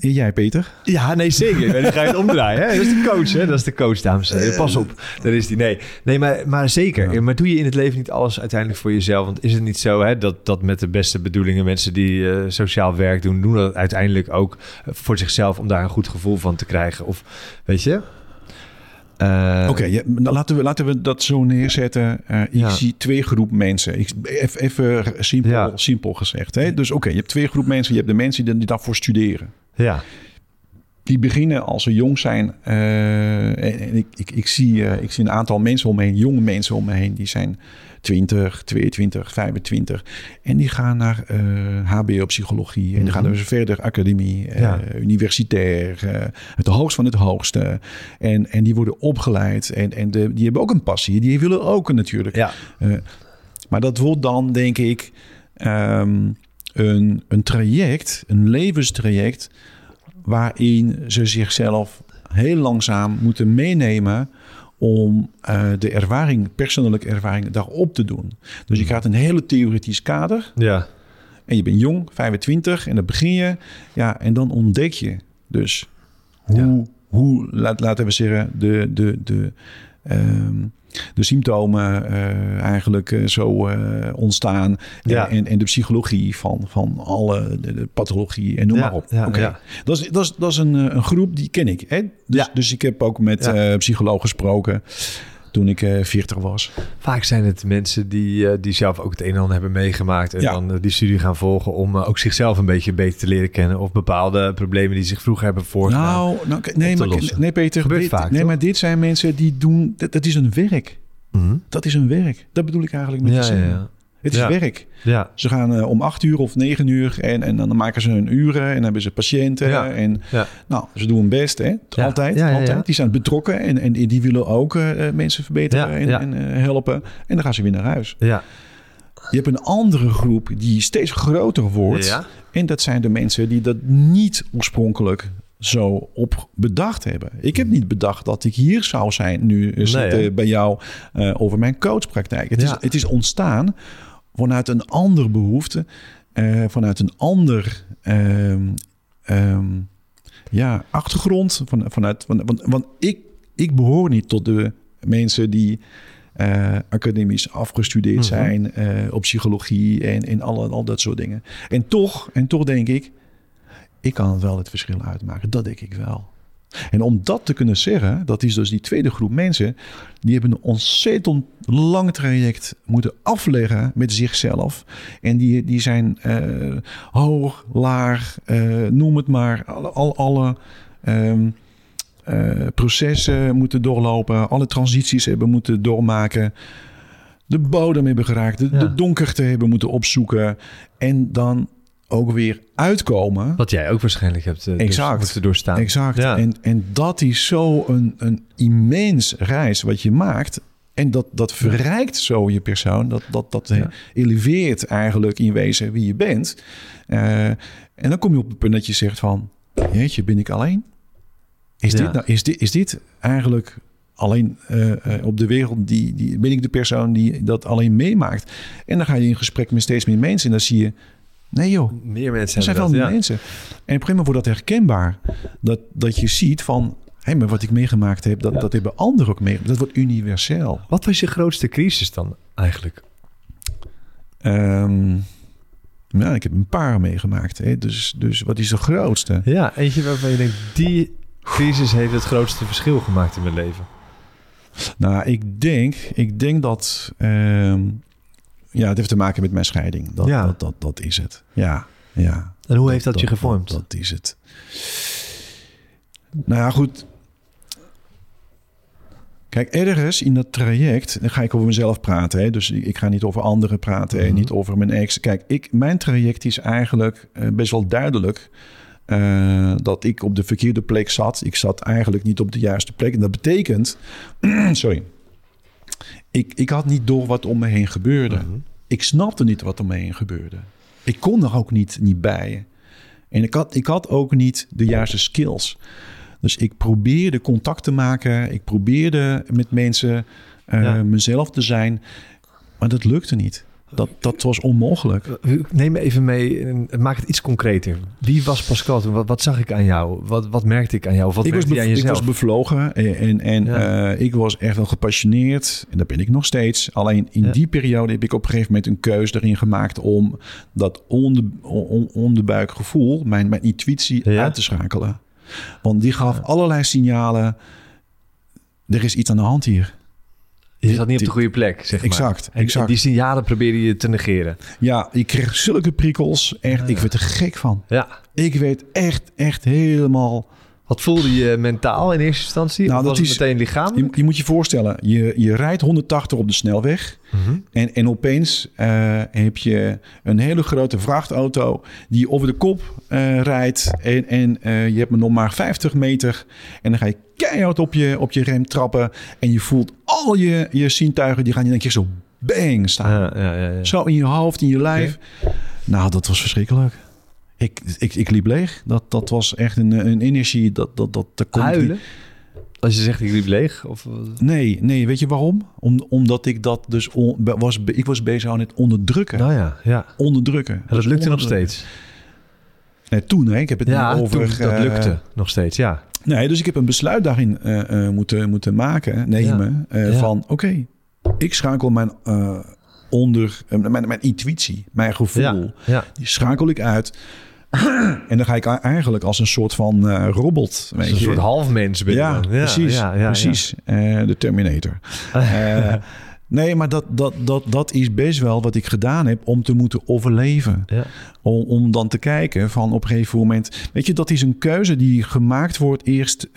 Speaker 2: jij, Peter?
Speaker 1: Ja, nee, zeker. Dan ga je het omdraaien. Hè? Dat is de coach, hè? Dat is de coach, dames en heren. Pas op, daar is die. Nee, nee maar, maar zeker.
Speaker 2: Ja.
Speaker 1: Maar doe je in het leven niet alles uiteindelijk voor jezelf? Want is het niet zo hè, dat, dat met de beste bedoelingen mensen die eh, sociaal werk doen, doen dat uiteindelijk ook voor zichzelf om daar een goed gevoel van te krijgen? Of weet je? Eh,
Speaker 2: Oké, ja, laten, we, laten we dat zo neerzetten. Eh, ik
Speaker 1: Ja.
Speaker 2: zie twee groep mensen. Ik, even simpel,
Speaker 1: Ja.
Speaker 2: simpel gezegd. Hè? Dus oké, je hebt twee groep mensen. Je hebt de mensen die, die daarvoor studeren.
Speaker 1: Ja,
Speaker 2: Die beginnen als ze jong zijn. eh, en, ik, ik, ik, zie, eh, ik zie een aantal mensen om me heen, jonge mensen om me heen. Die zijn 20, 22, 25. En die gaan naar eh, HBO-psychologie. En die gaan
Speaker 1: Mhm.
Speaker 2: dus verder academie,
Speaker 1: Ja.
Speaker 2: universitair. het hoogst van het hoogste. En, en die worden opgeleid. En, en de, die hebben ook een passie. Die willen ook natuurlijk.
Speaker 1: ja.
Speaker 2: Maar dat wordt dan, denk ik, ehm, een, een traject, een levenstraject, waarin ze zichzelf heel langzaam moeten meenemen om eh, de ervaring, persoonlijke ervaring, daarop te doen. Dus je krijgt een hele theoretisch kader
Speaker 1: ja.
Speaker 2: en je bent jong, 25, en dan begin je, ja, en dan ontdek je dus hoe, hoe laat, laten we zeggen, de, de, de, ehm, de symptomen eh, eigenlijk eh, zo eh, ontstaan.
Speaker 1: Ja.
Speaker 2: En, en de psychologie van, van alle de, de pathologie en noem
Speaker 1: Ja,
Speaker 2: maar op.
Speaker 1: ja.
Speaker 2: Dat, is, dat, is, dat is een, een groep die ken ik. Hè? Dus, dus ik heb ook met
Speaker 1: Ja.
Speaker 2: psycholoog gesproken toen ik eh 40 was.
Speaker 1: Vaak zijn het mensen die, eh, die zelf ook het een en ander hebben meegemaakt. En
Speaker 2: Ja.
Speaker 1: dan eh, die studie gaan volgen om ook zichzelf een beetje beter te leren kennen. Of bepaalde problemen die zich vroeger hebben voorgedaan.
Speaker 2: Nou, nou nee, maar,
Speaker 1: lossen.
Speaker 2: nee, Peter.
Speaker 1: Gebeurt
Speaker 2: dit,
Speaker 1: vaak,
Speaker 2: nee,
Speaker 1: toch?
Speaker 2: maar dit zijn mensen die doen. Dat, dat is een werk.
Speaker 1: Mhm.
Speaker 2: Dat is een werk. Dat bedoel ik eigenlijk met
Speaker 1: ja, ja, ja.
Speaker 2: Het is
Speaker 1: Ja.
Speaker 2: werk.
Speaker 1: ja.
Speaker 2: Ze gaan eh, om acht uur of negen uur en, en dan maken ze hun uren en hebben ze patiënten.
Speaker 1: Ja.
Speaker 2: En nou, ze doen hun best, hè? Altijd, altijd. Die zijn betrokken en, en die willen ook eh, eh, mensen verbeteren en, en helpen. En dan gaan ze weer naar huis.
Speaker 1: Ja.
Speaker 2: Je hebt een andere groep die steeds groter wordt. En dat zijn de mensen die dat niet oorspronkelijk zo op bedacht hebben. Ik heb niet bedacht dat ik hier zou zijn nu zitten bij jou over mijn coachpraktijk. Het,
Speaker 1: Ja.
Speaker 2: is, het is ontstaan vanuit een andere behoefte, eh, vanuit een ander ehm, ehm, ja, achtergrond. Van, vanuit, van, want, want ik, ik behoor niet tot de mensen die eh, academisch afgestudeerd
Speaker 1: Mhm.
Speaker 2: zijn eh, op psychologie en, en alle, al dat soort dingen. En toch, en toch denk ik, ik kan wel het verschil uitmaken. Dat denk ik wel. En om dat te kunnen zeggen, dat is dus die tweede groep mensen, die hebben een ontzettend lang traject moeten afleggen met zichzelf. En die, die zijn eh, hoog, laag, eh, noem het maar, alle, al- alle ehm, eh, processen moeten doorlopen, alle transities hebben moeten doormaken. De bodem hebben geraakt, de,
Speaker 1: Ja.
Speaker 2: de donkerte hebben moeten opzoeken. En dan ook weer uitkomen.
Speaker 1: Wat jij ook waarschijnlijk hebt eh, dus
Speaker 2: Exact.
Speaker 1: moeten doorstaan.
Speaker 2: Exact.
Speaker 1: Ja.
Speaker 2: En, en dat is zo een, een immens reis wat je maakt. En dat, dat verrijkt zo je persoon. Dat, dat, dat
Speaker 1: Ja.
Speaker 2: eleveert eigenlijk in wezen wie je bent. Eh, en dan kom je op het punt dat je zegt van... Jeetje, ben ik alleen? Is,
Speaker 1: Ja.
Speaker 2: dit, nou, is, dit, is dit eigenlijk alleen eh, eh, op de wereld? Die, die, ben ik de persoon die dat alleen meemaakt? En dan ga je in gesprek met steeds meer mensen. En dan zie je... Nee joh,
Speaker 1: Meer mensen
Speaker 2: er zijn veel
Speaker 1: ja.
Speaker 2: mensen. En op een gegeven moment wordt dat herkenbaar. Dat, dat je ziet van... Hé, maar wat ik meegemaakt heb, dat,
Speaker 1: Ja.
Speaker 2: dat hebben anderen ook meegemaakt. Dat wordt universeel.
Speaker 1: Wat was je grootste crisis dan eigenlijk?
Speaker 2: Ehm nou, ik heb een paar meegemaakt. Hè. Dus, dus wat is de grootste?
Speaker 1: Ja, eentje waarvan je denkt, die crisis heeft het grootste verschil gemaakt in mijn leven.
Speaker 2: Nou, ik denk, ik denk dat... ehm, ja, het heeft te maken met mijn scheiding. Dat,
Speaker 1: Ja.
Speaker 2: dat, dat, dat is het. Ja, ja.
Speaker 1: En hoe heeft dat, je gevormd?
Speaker 2: Dat, dat is het. Nou ja, goed. Kijk, ergens in dat traject, dan ga ik over mezelf praten. Hè? Dus ik ga niet over anderen praten, hè?
Speaker 1: Mhm.
Speaker 2: niet over mijn ex. Kijk, ik, mijn traject is eigenlijk eh, best wel duidelijk eh, dat ik op de verkeerde plek zat. Ik zat eigenlijk niet op de juiste plek. En dat betekent, sorry, ik, ik had niet door wat om me heen gebeurde.
Speaker 1: Mhm.
Speaker 2: Ik snapte niet wat om me heen gebeurde. Ik kon er ook niet, niet bij. En ik had, ik had ook niet de juiste skills. Dus ik probeerde contact te maken. Ik probeerde met mensen eh,
Speaker 1: Ja.
Speaker 2: mezelf te zijn. Maar dat lukte niet. Dat, dat was onmogelijk.
Speaker 1: Neem me even mee, en maak het iets concreter. Wie was Pascal toen? Wat, wat zag ik aan jou? Wat, wat merkte ik aan jou? Of wat
Speaker 2: Ik was,
Speaker 1: aan
Speaker 2: ik was bevlogen en, en, en
Speaker 1: Ja.
Speaker 2: eh, ik was echt wel gepassioneerd. En dat ben ik nog steeds. Alleen in
Speaker 1: Ja.
Speaker 2: die periode heb ik op een gegeven moment een keuze erin gemaakt om dat onder, on, onderbuikgevoel, mijn, mijn intuïtie,
Speaker 1: Ja.
Speaker 2: uit te schakelen. Want die gaf allerlei signalen. Er is iets aan de hand hier.
Speaker 1: Je zat niet op de goede plek, zeg maar.
Speaker 2: Exact,
Speaker 1: En
Speaker 2: exact.
Speaker 1: die signalen probeerde je te negeren.
Speaker 2: Ja, ik kreeg zulke prikkels. Echt,
Speaker 1: Ja.
Speaker 2: ik werd er gek van.
Speaker 1: Ja.
Speaker 2: Ik werd echt, echt helemaal
Speaker 1: Wat voelde je mentaal in eerste instantie?
Speaker 2: Nou,
Speaker 1: of
Speaker 2: dat
Speaker 1: was
Speaker 2: is-
Speaker 1: meteen lichamelijk?
Speaker 2: Je, je moet je voorstellen, je, je rijdt 180 op de snelweg.
Speaker 1: Mhm.
Speaker 2: En, en opeens eh, heb je een hele grote vrachtauto die over de kop eh, rijdt. En, en eh, je hebt maar nog maar 50 meter. En dan ga je keihard op je, op je rem trappen. En je voelt al je, je zintuigen, die gaan in een keer zo bang staan.
Speaker 1: Ja, ja, ja, ja.
Speaker 2: Zo in je hoofd, in je lijf. Nou, dat was verschrikkelijk. Ik, ik, ik liep leeg. Dat, dat was echt een, een energie. Dat, dat, dat, dat komt.
Speaker 1: Huilen? Als je zegt ik liep leeg? Of,
Speaker 2: Nee, nee, weet je waarom? Om, omdat ik dat dus on- was, ik was bezig aan het onderdrukken.
Speaker 1: nou ja, ja.
Speaker 2: Onderdrukken.
Speaker 1: En dat lukte nog steeds.
Speaker 2: Nee, toen, hè? Ik heb het
Speaker 1: Ja,
Speaker 2: nu over.
Speaker 1: toen, dat
Speaker 2: eh,
Speaker 1: lukte nog steeds, ja.
Speaker 2: Nee, dus ik heb een besluit daarin eh, eh, moeten, moeten maken, nemen. eh,
Speaker 1: Ja.
Speaker 2: Van oké, ik schakel mijn, eh, onder, eh, mijn, mijn intuïtie, mijn gevoel,
Speaker 1: Ja, ja.
Speaker 2: die schakel ik uit. en dan ga ik eigenlijk als een soort van eh, robot. Weet
Speaker 1: Een
Speaker 2: je.
Speaker 1: soort halfmens ben je
Speaker 2: ja,
Speaker 1: dan.
Speaker 2: precies.
Speaker 1: ja, ja,
Speaker 2: precies. Eh, de Terminator. Nee, maar dat, dat, dat, dat is best wel wat ik gedaan heb om te moeten overleven.
Speaker 1: Ja.
Speaker 2: Om, om dan te kijken van op een gegeven moment... Weet je, dat is een keuze die gemaakt wordt eerst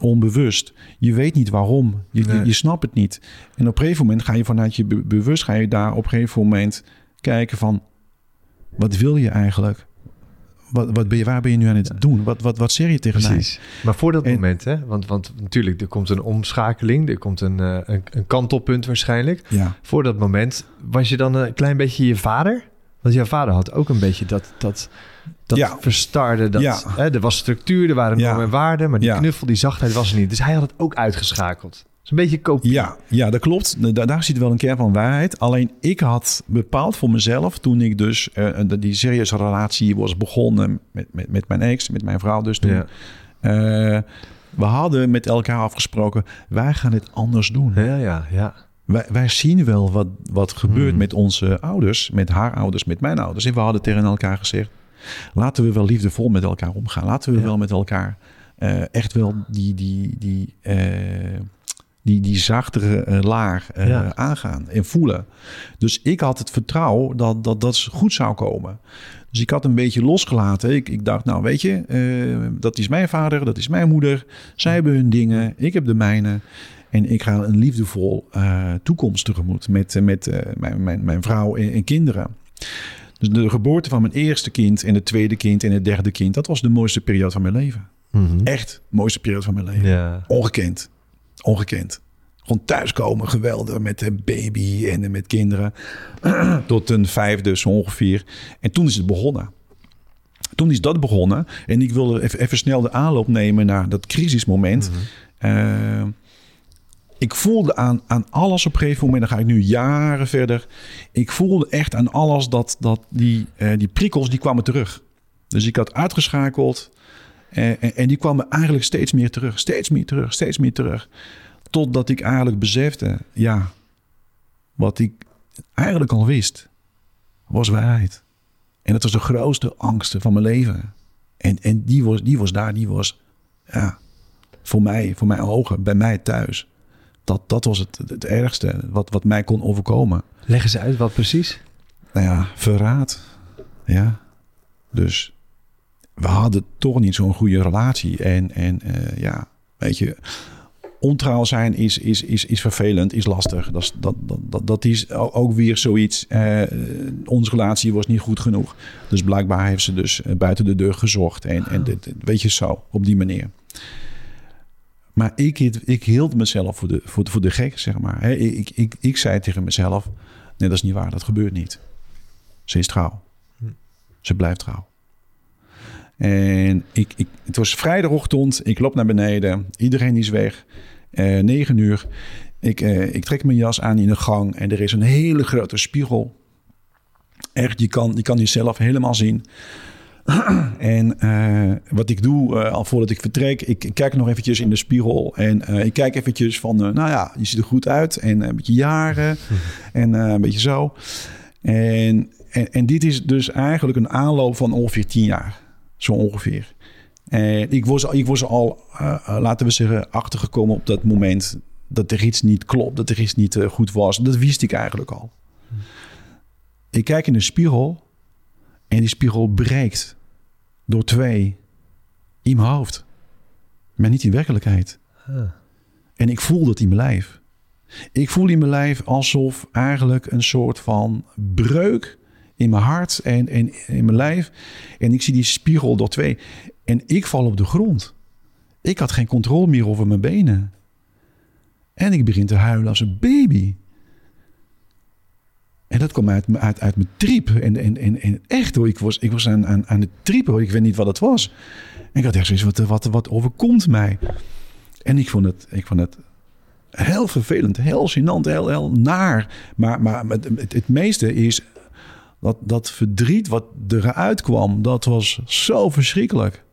Speaker 2: onbewust. Je weet niet waarom. Je, je,
Speaker 1: Nee.
Speaker 2: je snapt het niet. En op een gegeven moment ga je vanuit je be- bewust... ga je daar op een gegeven moment kijken van... Wat wil je eigenlijk? Wat, wat ben je, waar ben je nu aan het doen? Wat, wat, wat zeg je tegen mij?
Speaker 1: Precies. Maar voor dat
Speaker 2: En-
Speaker 1: moment, hè? Want, want natuurlijk, er komt een omschakeling, er komt een, eh, een, een kantelpunt waarschijnlijk.
Speaker 2: Ja.
Speaker 1: Voor dat moment was je dan een klein beetje je vader? Want jouw vader had ook een beetje dat, dat, dat
Speaker 2: Ja.
Speaker 1: verstarde. Dat,
Speaker 2: Ja.
Speaker 1: hè, er was structuur, er waren
Speaker 2: Ja.
Speaker 1: normen en waarden, maar die knuffel, die zachtheid was er niet. Dus hij had het ook uitgeschakeld. Het is een beetje kopie.
Speaker 2: Ja, ja, dat klopt. Da- daar zit wel een kern van waarheid. Alleen ik had bepaald voor mezelf toen ik dus eh, die serieuze relatie was begonnen met, met, met mijn ex, met mijn vrouw dus toen. Eh, we hadden met elkaar afgesproken, wij gaan het anders doen.
Speaker 1: Ja, ja, ja.
Speaker 2: Wij, wij zien wel wat, wat gebeurt
Speaker 1: Hmm.
Speaker 2: met onze ouders, met haar ouders, met mijn ouders. En we hadden tegen elkaar gezegd, laten we wel liefdevol met elkaar omgaan. Laten we
Speaker 1: Ja.
Speaker 2: wel met elkaar eh, echt wel die, die, die, eh, die, die zachtere eh, laag
Speaker 1: Ja.
Speaker 2: aangaan en voelen. Dus ik had het vertrouwen dat dat, dat goed zou komen. Dus ik had een beetje losgelaten. Ik, ik dacht, nou weet je, dat is mijn vader, dat is mijn moeder. Zij hebben hun dingen, ik heb de mijne. En ik ga een liefdevol eh, toekomst tegemoet met, eh, met eh, mijn, mijn, mijn vrouw en, en kinderen. Dus de geboorte van mijn eerste kind en het tweede kind en het derde kind, dat was de mooiste periode van mijn leven.
Speaker 1: Mhm.
Speaker 2: Echt de mooiste periode van mijn leven.
Speaker 1: ja.
Speaker 2: Ongekend. Ongekend. Gewoon thuiskomen, geweldig met de baby en met kinderen. Tot een vijfde zo ongeveer. En toen is het begonnen. Toen is dat begonnen. En ik wilde even, even snel de aanloop nemen naar dat crisismoment. Eh, ik voelde aan, aan alles op een gegeven moment, dan ga ik nu jaren verder. Ik voelde echt aan alles dat, dat die, eh, die prikkels die kwamen terug. Dus ik had uitgeschakeld. eh, en, en die kwamen eigenlijk steeds meer terug. Steeds meer terug, steeds meer terug. Totdat ik eigenlijk besefte, ja, wat ik eigenlijk al wist, was waarheid. En dat was de grootste angst van mijn leven. En, en die, was, die was daar, die was, ja, voor mij, voor mijn ogen, bij mij thuis. Dat, dat was het, het ergste wat, wat mij kon overkomen.
Speaker 1: Leg eens uit wat precies.
Speaker 2: Nou ja, verraad. Ja. Dus we hadden toch niet zo'n goede relatie. En, en eh, ja, weet je, ontrouw zijn is, is, is, is vervelend, is lastig. Dat is, dat, dat, dat, is ook weer zoiets. eh, onze relatie was niet goed genoeg. Dus blijkbaar heeft ze dus eh, buiten de deur gezocht. En, en dit- weet je zo, op die manier. Maar ik, hield- ik hield mezelf voor de, voor, de- voor de gek, zeg maar. Ik, ik, ik zei tegen mezelf, nee, dat is niet waar, dat gebeurt niet. Ze is trouw. Ze blijft trouw. En ik, ik, het was vrijdagochtend, ik loop naar beneden, iedereen is weg. Eh, negen uur. Ik, eh, ik trek mijn jas aan in de gang en er is een hele grote spiegel. Echt, je kan, je kan jezelf helemaal zien. En eh, wat ik doe, eh, al voordat ik vertrek, ik, kijk nog eventjes in de spiegel. En eh, ik kijk eventjes van, nou ja, je ziet er goed uit. En een beetje jaren. En een beetje zo. En, en, en dit is dus eigenlijk een aanloop van ongeveer tien jaar. Zo ongeveer. En ik was, ik was al, laten we zeggen, achtergekomen op dat moment... dat er iets niet klopt, dat er iets niet goed was. Dat wist ik eigenlijk al. Ik kijk in de spiegel en die spiegel breekt door twee in mijn hoofd. Maar niet in werkelijkheid.
Speaker 1: Ah.
Speaker 2: En ik voel dat in mijn lijf. Ik voel in mijn lijf alsof eigenlijk een soort van breuk in mijn hart en, en in mijn lijf. En ik zie die spiegel door twee. En ik val op de grond. Ik had geen controle meer over mijn benen. En ik begin te huilen als een baby. En dat kwam uit, uit, uit mijn triep. En, echt hoor, ik was, ik was aan, aan, aan het triepen. Ik weet niet wat het was. En ik had echt zoiets, wat, wat, wat overkomt mij? En ik vond het, ik vond het heel vervelend, heel gênant, heel, heel naar. Maar, maar het, het, het meeste is dat, dat verdriet wat eruit kwam, dat was zo verschrikkelijk.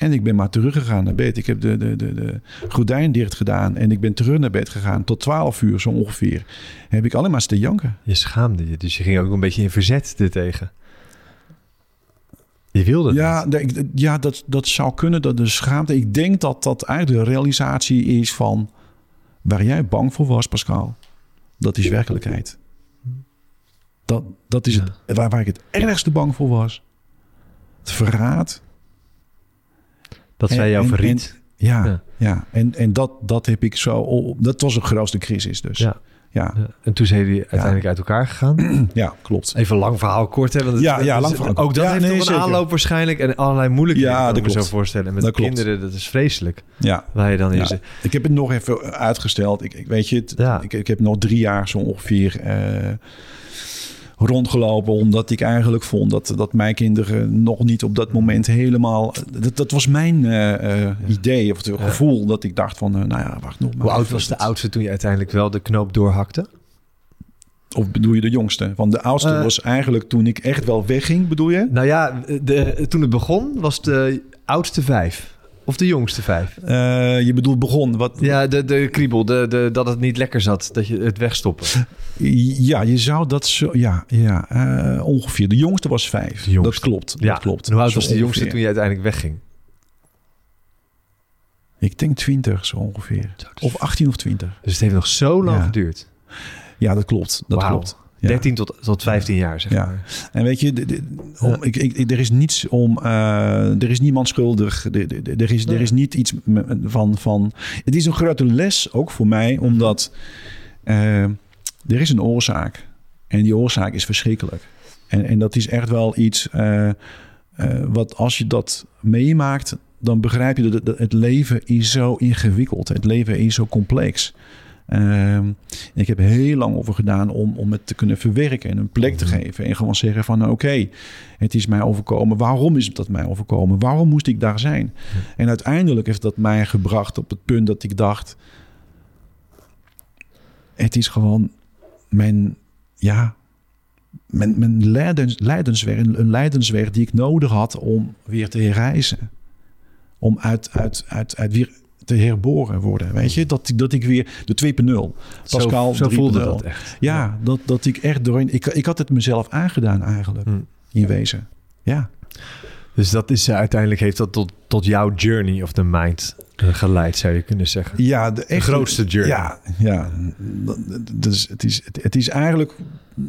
Speaker 2: En ik ben maar teruggegaan naar bed. Ik heb de, de, de, de gordijn dicht gedaan en ik ben terug naar bed gegaan. Tot 12 uur zo ongeveer. Heb ik alleen maar te janken.
Speaker 1: Je schaamde je, dus je ging ook een beetje in verzet ertegen. Je wilde
Speaker 2: Ja,
Speaker 1: niet.
Speaker 2: ja dat, dat zou kunnen, dat de schaamte. Ik denk dat dat eigenlijk de realisatie is van waar jij bang voor was, Pascal. Dat is werkelijkheid. Dat, dat is
Speaker 1: Ja.
Speaker 2: het, waar, waar ik het ergste bang voor was. Het verraad.
Speaker 1: Dat zij jou verriet.
Speaker 2: en- ja,
Speaker 1: Ja.
Speaker 2: ja. En, en dat, dat heb ik zo... Dat was de grootste crisis dus.
Speaker 1: Ja.
Speaker 2: Ja.
Speaker 1: En toen zijn jullie uiteindelijk uit elkaar gegaan.
Speaker 2: ja klopt.
Speaker 1: Even lang verhaal kort, hè? Want het-
Speaker 2: Ja, ja, lang verhaal.
Speaker 1: Ook dat
Speaker 2: Ja,
Speaker 1: heeft
Speaker 2: nee,
Speaker 1: een
Speaker 2: zeker.
Speaker 1: aanloop waarschijnlijk en allerlei moeilijkheden.
Speaker 2: Ja,
Speaker 1: kan
Speaker 2: dat
Speaker 1: ik me zo
Speaker 2: klopt.
Speaker 1: voorstellen. En met
Speaker 2: Dat klopt.
Speaker 1: kinderen, dat is vreselijk.
Speaker 2: Ja.
Speaker 1: Waar je dan
Speaker 2: Ja.
Speaker 1: zit.
Speaker 2: Ik heb het nog even uitgesteld. Ik, ik weet je, het,
Speaker 1: Ja.
Speaker 2: ik, ik heb nog drie jaar zo ongeveer eh, rondgelopen. Omdat ik eigenlijk vond dat, dat mijn kinderen nog niet op dat moment helemaal... Dat, dat was mijn eh, eh, idee of het gevoel dat ik dacht van... eh, nou ja, wacht nog maar.
Speaker 1: Hoe oud was de oudste toen je uiteindelijk wel de knoop doorhakte?
Speaker 2: Of bedoel je de jongste? Want de oudste was eigenlijk toen ik echt wel wegging, bedoel je?
Speaker 1: Nou ja, de, toen het begon was de oudste vijf. Of de jongste vijf.
Speaker 2: Eh, je bedoelt begon. Wat,
Speaker 1: Ja, de, de kriebel, de, de, dat het niet lekker zat. Dat je het wegstoppen.
Speaker 2: Ja, je zou dat zo... Ja, ja eh, ongeveer. De jongste was vijf.
Speaker 1: Jongste.
Speaker 2: Dat klopt.
Speaker 1: Ja,
Speaker 2: dat klopt.
Speaker 1: En hoe oud was de jongste toen je uiteindelijk wegging?
Speaker 2: Ik denk 20 zo ongeveer.
Speaker 1: Dus-
Speaker 2: Of 18 of 20.
Speaker 1: Dus het heeft nog zo lang
Speaker 2: Ja.
Speaker 1: geduurd.
Speaker 2: Ja, dat klopt. Dat klopt. Ja.
Speaker 1: 13 tot, tot 15 jaar, zeg
Speaker 2: Ja.
Speaker 1: maar.
Speaker 2: En weet je, de- de- om, ik, ik, ik- er is niets om. eh, er is niemand schuldig. Er, er- is, er is niet iets van, van. Het is een grote les ook voor mij, omdat eh, er is een oorzaak. En die oorzaak is verschrikkelijk. En, en dat is echt wel iets. eh, wat als je dat meemaakt, dan begrijp je dat het, het leven is zo ingewikkeld. Het leven is zo complex. Ehm, ik heb heel lang over gedaan om, om het te kunnen verwerken en een plek te geven. En gewoon zeggen van nou, oké, het is mij overkomen. Waarom is dat mij overkomen? Waarom moest ik daar zijn? En uiteindelijk heeft dat mij gebracht op het punt dat ik dacht... Het is gewoon mijn, ja, mijn, mijn leidens, leidensweg, een, een leidensweg die ik nodig had om weer te herreizen. Om uit, uit, uit, uit weer te herboren worden. Weet je, dat, ik- dat ik weer de 2.0. Pascal
Speaker 1: zo, zo voelde
Speaker 2: 3.0.
Speaker 1: dat echt.
Speaker 2: Ja, dat, dat ik echt doorheen... Ik, ik had het mezelf aangedaan eigenlijk,
Speaker 1: Hm.
Speaker 2: in wezen. Ja.
Speaker 1: Dus dat is eh, uiteindelijk heeft dat tot, tot jouw journey of the mind eh, geleid, zou je kunnen zeggen.
Speaker 2: Ja, de, echte-
Speaker 1: grootste journey.
Speaker 2: Ja, ja. Dus het, is, het, het is eigenlijk...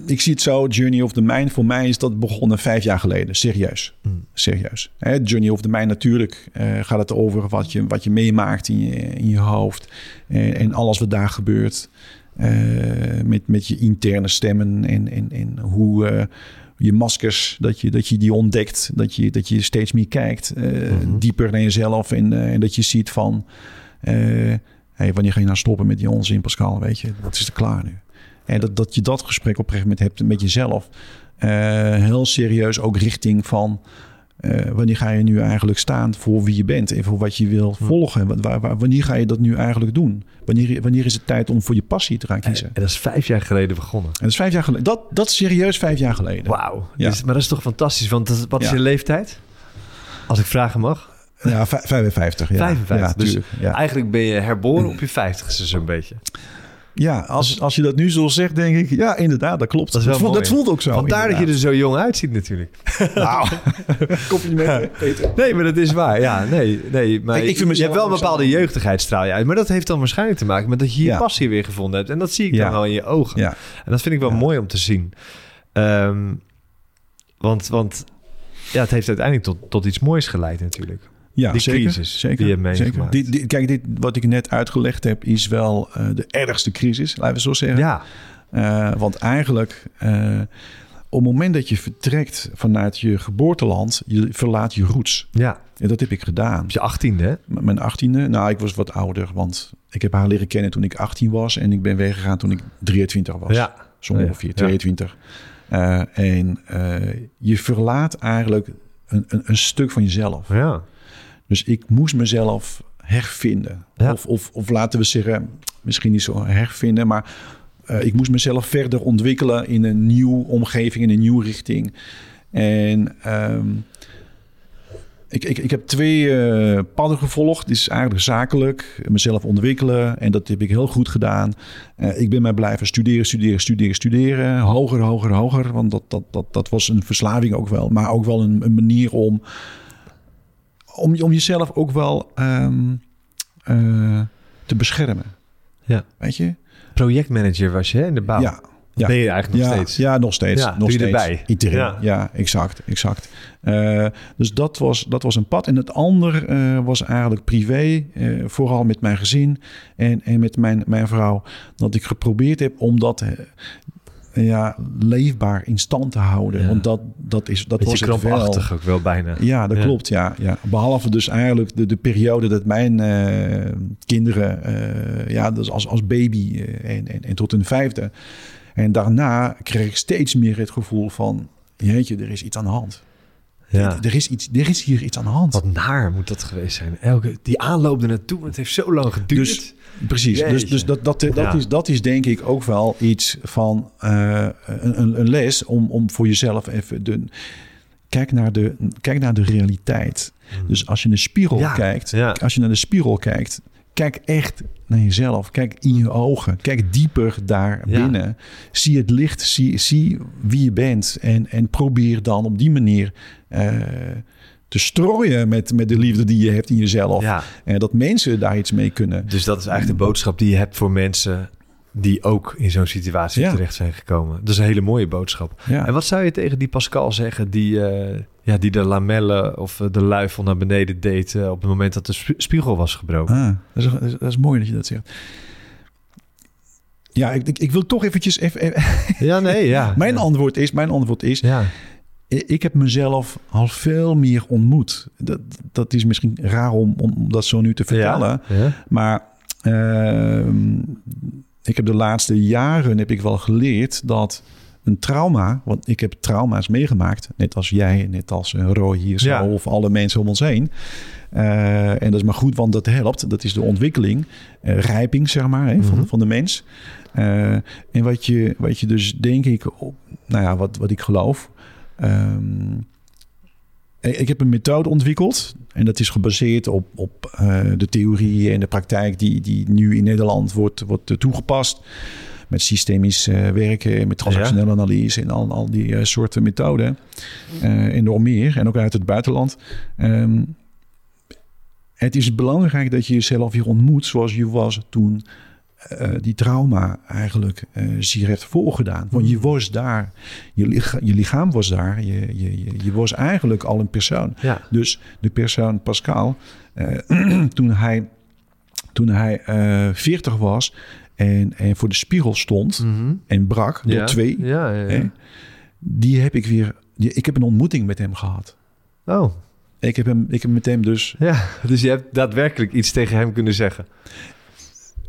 Speaker 2: Ik zie het zo, Journey of the Mind. Voor mij is dat begonnen vijf jaar geleden. Serieus.
Speaker 1: Mm.
Speaker 2: Serieus. Hè, Journey of the Mind natuurlijk eh, gaat het over wat je, wat je meemaakt in je, in je hoofd. En, en alles wat daar gebeurt. Met, met je interne stemmen en, en, en hoe... je maskers, dat je, dat je die ontdekt. Dat je, dat je steeds meer kijkt. eh,
Speaker 1: Mhm.
Speaker 2: Dieper naar jezelf. En, eh, en dat je ziet van... eh, hey, wanneer ga je nou stoppen met die onzin, Pascal? Weet je, dat is er klaar nu. En dat, dat je dat gesprek op een gegeven moment hebt met jezelf. heel serieus ook richting van... eh, wanneer ga je nu eigenlijk staan voor wie je bent en voor wat je wil volgen? Wa- Waar, waar- wanneer ga je dat nu eigenlijk doen? Wanneer, wanneer is het tijd om voor je passie te gaan
Speaker 1: En,
Speaker 2: kiezen?
Speaker 1: en dat is vijf jaar geleden begonnen.
Speaker 2: En dat is vijf jaar geleden. Dat, dat is serieus vijf jaar geleden.
Speaker 1: Wauw.
Speaker 2: Ja.
Speaker 1: Dus, maar dat is toch fantastisch, want dat, wat is
Speaker 2: Ja.
Speaker 1: je leeftijd? Als ik vragen mag.
Speaker 2: Ja, vij- 55. Ja.
Speaker 1: 55.
Speaker 2: Ja,
Speaker 1: dus eigenlijk ben je herboren op je vijftigste zo'n beetje.
Speaker 2: Ja als, als je dat nu zo zegt, denk ik... Ja, inderdaad, dat klopt.
Speaker 1: Dat is wel
Speaker 2: voelt,
Speaker 1: mooi.
Speaker 2: dat voelt ook zo.
Speaker 1: Vandaar dat je er zo jong uitziet natuurlijk.
Speaker 2: Nou, compliment, Peter.
Speaker 1: Nee, maar dat is waar. Ja, nee, nee. Maar
Speaker 2: Ik- ik vind
Speaker 1: je hebt wel een bepaalde jeugdigheid straal je uit. Maar dat heeft dan waarschijnlijk te maken met dat je je
Speaker 2: Ja.
Speaker 1: passie weer gevonden hebt. En dat zie ik dan wel in je ogen.
Speaker 2: Ja,
Speaker 1: En dat vind ik wel mooi om te zien. Ehm, want, want ja, het heeft uiteindelijk tot, tot iets moois geleid natuurlijk.
Speaker 2: Ja
Speaker 1: Die
Speaker 2: zeker,
Speaker 1: crisis
Speaker 2: zeker,
Speaker 1: die je hebt
Speaker 2: zeker.
Speaker 1: meegemaakt.
Speaker 2: Dit, dit- kijk, dit, wat ik net uitgelegd heb, is wel eh, de ergste crisis, laten we zo zeggen.
Speaker 1: Ja,
Speaker 2: Eh, want eigenlijk, eh, op het moment dat je vertrekt vanuit je geboorteland, je verlaat je roots.
Speaker 1: ja.
Speaker 2: En dat heb ik gedaan.
Speaker 1: Op je achttiende, hè?
Speaker 2: M- Mijn achttiende, nou, ik was wat ouder, want ik heb haar leren kennen toen ik 18 was en ik ben weggegaan toen ik 23 was.
Speaker 1: Ja.
Speaker 2: Zo ongeveer,
Speaker 1: ja.
Speaker 2: 22. Eh, en je verlaat eigenlijk een, een, een stuk van jezelf.
Speaker 1: Ja.
Speaker 2: Dus ik moest mezelf hervinden.
Speaker 1: Ja.
Speaker 2: Of, of, of laten we zeggen, misschien niet zo hervinden, maar eh, ik moest mezelf verder ontwikkelen in een nieuwe omgeving, in een nieuwe richting. En ehm, ik, ik, ik heb twee eh, padden gevolgd. Dit is eigenlijk zakelijk, mezelf ontwikkelen. En dat heb ik heel goed gedaan. Eh, ik ben maar blijven studeren, studeren, studeren, studeren. Hoger, hoger, hoger. Want dat, dat, dat, dat was een verslaving ook wel. Maar ook wel een, een manier om, om, om jezelf ook wel ehm, eh, te beschermen.
Speaker 1: Ja.
Speaker 2: Weet je?
Speaker 1: Projectmanager was je hè, in de bouw.
Speaker 2: Ja,
Speaker 1: ben je eigenlijk nog
Speaker 2: ja,
Speaker 1: steeds.
Speaker 2: Ja, nog steeds.
Speaker 1: Ja,
Speaker 2: nog steeds.
Speaker 1: erbij.
Speaker 2: Interim.
Speaker 1: Ja.
Speaker 2: Ja. exact. exact. Eh, dus dat was, dat was een pad. En het ander eh, was eigenlijk privé. vooral met mijn gezin en, en met mijn, mijn vrouw. Dat ik geprobeerd heb om dat ja, leefbaar in stand te houden.
Speaker 1: Ja.
Speaker 2: Want dat, dat, is, dat was het wel.
Speaker 1: ook wel bijna.
Speaker 2: Ja, dat
Speaker 1: Ja.
Speaker 2: klopt. Ja, ja. Behalve dus eigenlijk de, de periode dat mijn eh, kinderen, eh, ja, dus als, als baby eh, en, en, en tot hun vijfde. En daarna kreeg ik steeds meer het gevoel van, jeetje, er is iets aan de hand.
Speaker 1: Ja.
Speaker 2: Er, is iets, er is hier iets aan de hand.
Speaker 1: Wat naar moet dat geweest zijn. Elke, die aanloop er naartoe, het heeft zo lang geduurd.
Speaker 2: Dus, precies. Dus,
Speaker 1: Jeetje.
Speaker 2: dus dat, dat, dat,
Speaker 1: Ja.
Speaker 2: is, dat is denk ik ook wel iets van eh, een, een- les om, om voor jezelf even de. Kijk naar de, kijk naar de realiteit. Dus als je in de spiegel
Speaker 1: Ja,
Speaker 2: kijkt,
Speaker 1: ja.
Speaker 2: als je naar de spiegel kijkt, kijk echt naar jezelf. Kijk in je ogen. Kijk dieper daar
Speaker 1: Ja.
Speaker 2: binnen. Zie het licht. Zie, zie wie je bent. En, en probeer dan op die manier eh, te strooien met, met de liefde die je hebt in jezelf.
Speaker 1: ja,
Speaker 2: En dat mensen daar iets mee kunnen.
Speaker 1: dus dat is eigenlijk de boodschap die je hebt voor mensen die ook in zo'n situatie
Speaker 2: Ja.
Speaker 1: terecht zijn gekomen. Dat is een hele mooie boodschap.
Speaker 2: Ja.
Speaker 1: En wat zou je tegen die Pascal zeggen die, eh, ja, die de lamellen of eh, de luifel naar beneden deed eh, op het moment dat de sp- spiegel was gebroken?
Speaker 2: Ah, dat, is, dat, is, dat is mooi dat je dat zegt. Ja, ik, ik, ik wil toch eventjes... Even, even-
Speaker 1: Ja, nee, ja.
Speaker 2: mijn, antwoord is, mijn antwoord is...
Speaker 1: Ja,
Speaker 2: Ik heb mezelf al veel meer ontmoet. Dat, dat is misschien raar om, om dat zo nu te vertellen.
Speaker 1: Ja, ja.
Speaker 2: Maar ehm, ik heb de laatste jaren heb ik wel geleerd dat een trauma, want ik heb trauma's meegemaakt, net als jij, net als eh, Roy hier zo,
Speaker 1: Ja.
Speaker 2: of alle mensen om ons heen. Eh, en dat is maar goed, want dat helpt. Dat is de ontwikkeling, eh, rijping, zeg maar, hè, van,
Speaker 1: Mhm.
Speaker 2: van de mens. En wat je, wat je dus, denk ik, nou ja, wat, wat ik geloof. Ehm, ik heb een methode ontwikkeld en dat is gebaseerd op, op eh, de theorie en de praktijk die, die nu in Nederland wordt, wordt eh, toegepast. Met systemisch eh, werken, met transactionele analyse en al, al die soorten methoden. En nog meer, en ook uit het buitenland. Ehm, het is belangrijk dat je jezelf weer ontmoet zoals je was toen eh, die trauma eigenlijk eh zich heeft voorgedaan. Want je was daar, je, licha- je lichaam was daar, je, je, je, was eigenlijk al een persoon.
Speaker 1: ja.
Speaker 2: Dus de persoon Pascal, eh, toen hij, toen hij eh 40 was en, en voor de spiegel stond
Speaker 1: Mhm.
Speaker 2: en brak door
Speaker 1: ja.
Speaker 2: twee,
Speaker 1: Ja, ja, ja.
Speaker 2: hè, die heb ik weer, die, ik heb een ontmoeting met hem gehad.
Speaker 1: Oh,
Speaker 2: Ik heb, hem, ik heb met hem dus,
Speaker 1: ja. Dus je hebt daadwerkelijk iets tegen hem kunnen zeggen.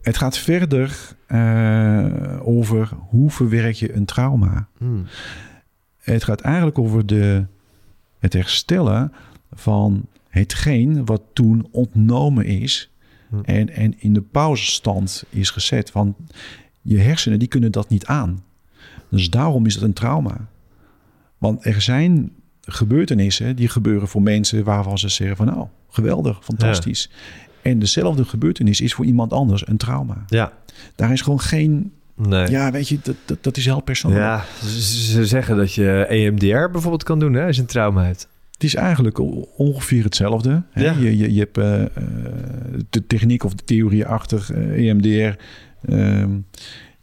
Speaker 2: Het gaat verder eh, over hoe verwerk je een trauma.
Speaker 1: Hmm.
Speaker 2: Het gaat eigenlijk over de, het herstellen van hetgeen wat toen ontnomen is
Speaker 1: Hm.
Speaker 2: en, en in de pauzestand is gezet. Want je hersenen die kunnen dat niet aan. Dus daarom is het een trauma. Want er zijn gebeurtenissen die gebeuren voor mensen waarvan ze zeggen van nou, geweldig, fantastisch. En dezelfde gebeurtenis is voor iemand anders een trauma.
Speaker 1: Ja,
Speaker 2: Daar is gewoon geen,
Speaker 1: nee.
Speaker 2: ja weet je, dat, dat, dat is heel persoonlijk.
Speaker 1: Ja, ze, ze zeggen dat je E EMDR bijvoorbeeld kan doen hè, als je een trauma hebt.
Speaker 2: Het is eigenlijk ongeveer hetzelfde. Hè?
Speaker 1: Ja.
Speaker 2: Je, je, je hebt eh, eh, de techniek of de theorie achter eh, EMDR. ehm,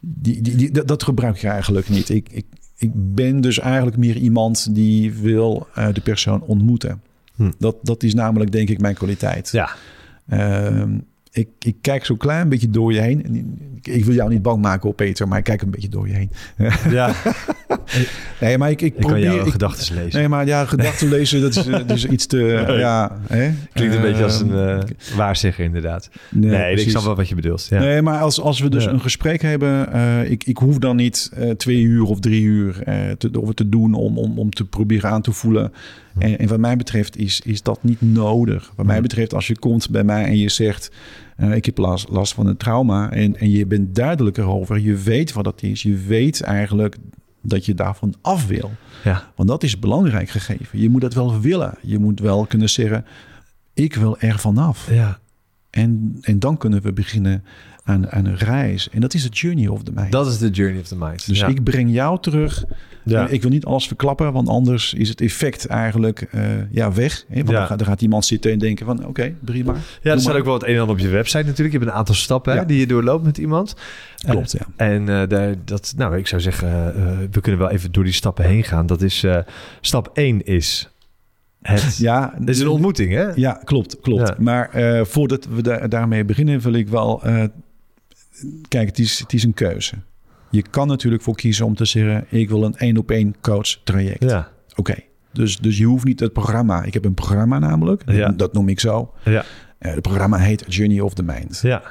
Speaker 2: die, die, die, dat, dat gebruik je eigenlijk niet. Ik, ik, ik ben dus eigenlijk meer iemand die wil de persoon ontmoeten.
Speaker 1: Hm.
Speaker 2: Dat, dat is namelijk denk ik mijn kwaliteit.
Speaker 1: Ja,
Speaker 2: Ehm, ik, ik kijk zo'n klein beetje door je heen. En Ik, ik wil jou niet bang maken op Peter, maar ik kijk een beetje door je heen.
Speaker 1: ja.
Speaker 2: Nee, maar ik, ik
Speaker 1: ik kan
Speaker 2: probeer...
Speaker 1: jouw gedachten lezen.
Speaker 2: Nee, maar ja, gedachten lezen, dat is, eh, is iets te... ja, hè?
Speaker 1: Klinkt een beetje als een
Speaker 2: Ehm,
Speaker 1: eh waarzegger inderdaad.
Speaker 2: nee,
Speaker 1: Nee, ik snap wel wat je bedoelt. Ja.
Speaker 2: Nee, maar als, als we dus
Speaker 1: Ja.
Speaker 2: een gesprek hebben, eh, ik, ik hoef dan niet twee uur of drie uur te, over te doen om, om, om te proberen aan te voelen.
Speaker 1: Hm.
Speaker 2: En, en wat mij betreft is, is dat niet nodig. Wat mij
Speaker 1: Hm.
Speaker 2: betreft, als je komt bij mij en je zegt, ik heb last, last van een trauma en, en je bent duidelijk erover, je weet wat dat is, je weet eigenlijk dat je daarvan af wil.
Speaker 1: Ja.
Speaker 2: Want dat is belangrijk gegeven. Je moet dat wel willen. Je moet wel kunnen zeggen, ik wil er vanaf.
Speaker 1: Ja.
Speaker 2: En, en dan kunnen we beginnen aan, aan een reis. En dat is de journey of the mind.
Speaker 1: Dat is de journey of the mind.
Speaker 2: dus
Speaker 1: ja.
Speaker 2: ik breng jou terug.
Speaker 1: Ja.
Speaker 2: Ik wil niet alles verklappen, want anders is het effect eigenlijk eh, ja, weg. Hè? Want
Speaker 1: Ja.
Speaker 2: dan, gaat, dan gaat iemand zitten en denken van oké, prima.
Speaker 1: Ja, er staat ook wel het een en ander op je website natuurlijk. Je hebt een aantal stappen hè, die je doorloopt met iemand.
Speaker 2: Klopt, ja.
Speaker 1: En eh, daar, dat, nou, ik zou zeggen, eh, we kunnen wel even door die stappen heen gaan. Dat is, stap 1 is het...
Speaker 2: Ja,
Speaker 1: Het is een ontmoeting, hè?
Speaker 2: Ja, klopt, klopt.
Speaker 1: Ja.
Speaker 2: Maar voordat we da- daarmee beginnen, wil ik wel... kijk, het is, het is een keuze. Je kan natuurlijk voor kiezen om te zeggen... ik wil een één-op-één coach traject.
Speaker 1: Ja,
Speaker 2: Oké, dus, dus je hoeft niet het programma. Ik heb een programma namelijk,
Speaker 1: Ja.
Speaker 2: dat noem ik zo.
Speaker 1: ja,
Speaker 2: het programma heet Journey of the Mind.
Speaker 1: ja.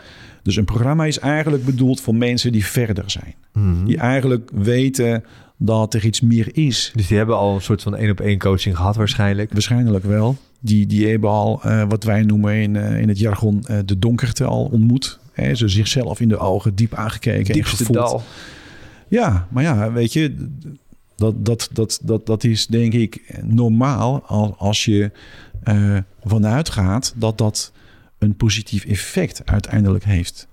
Speaker 2: Dus een programma is eigenlijk bedoeld voor mensen die verder zijn.
Speaker 1: Mhm.
Speaker 2: Die eigenlijk weten dat er iets meer is.
Speaker 1: Dus die hebben al een soort van één-op-één coaching gehad waarschijnlijk.
Speaker 2: Waarschijnlijk wel. Die, die hebben al eh, wat wij noemen in, eh, in het jargon eh, de donkerte al ontmoet. Hè, ze zichzelf in de ogen diep aangekeken en
Speaker 1: Diepste
Speaker 2: gevoeld.
Speaker 1: dal.
Speaker 2: Ja, maar ja, weet je, dat, dat, dat, dat, dat is denk ik normaal als, als je eh, vanuit gaat dat dat een positief effect uiteindelijk heeft.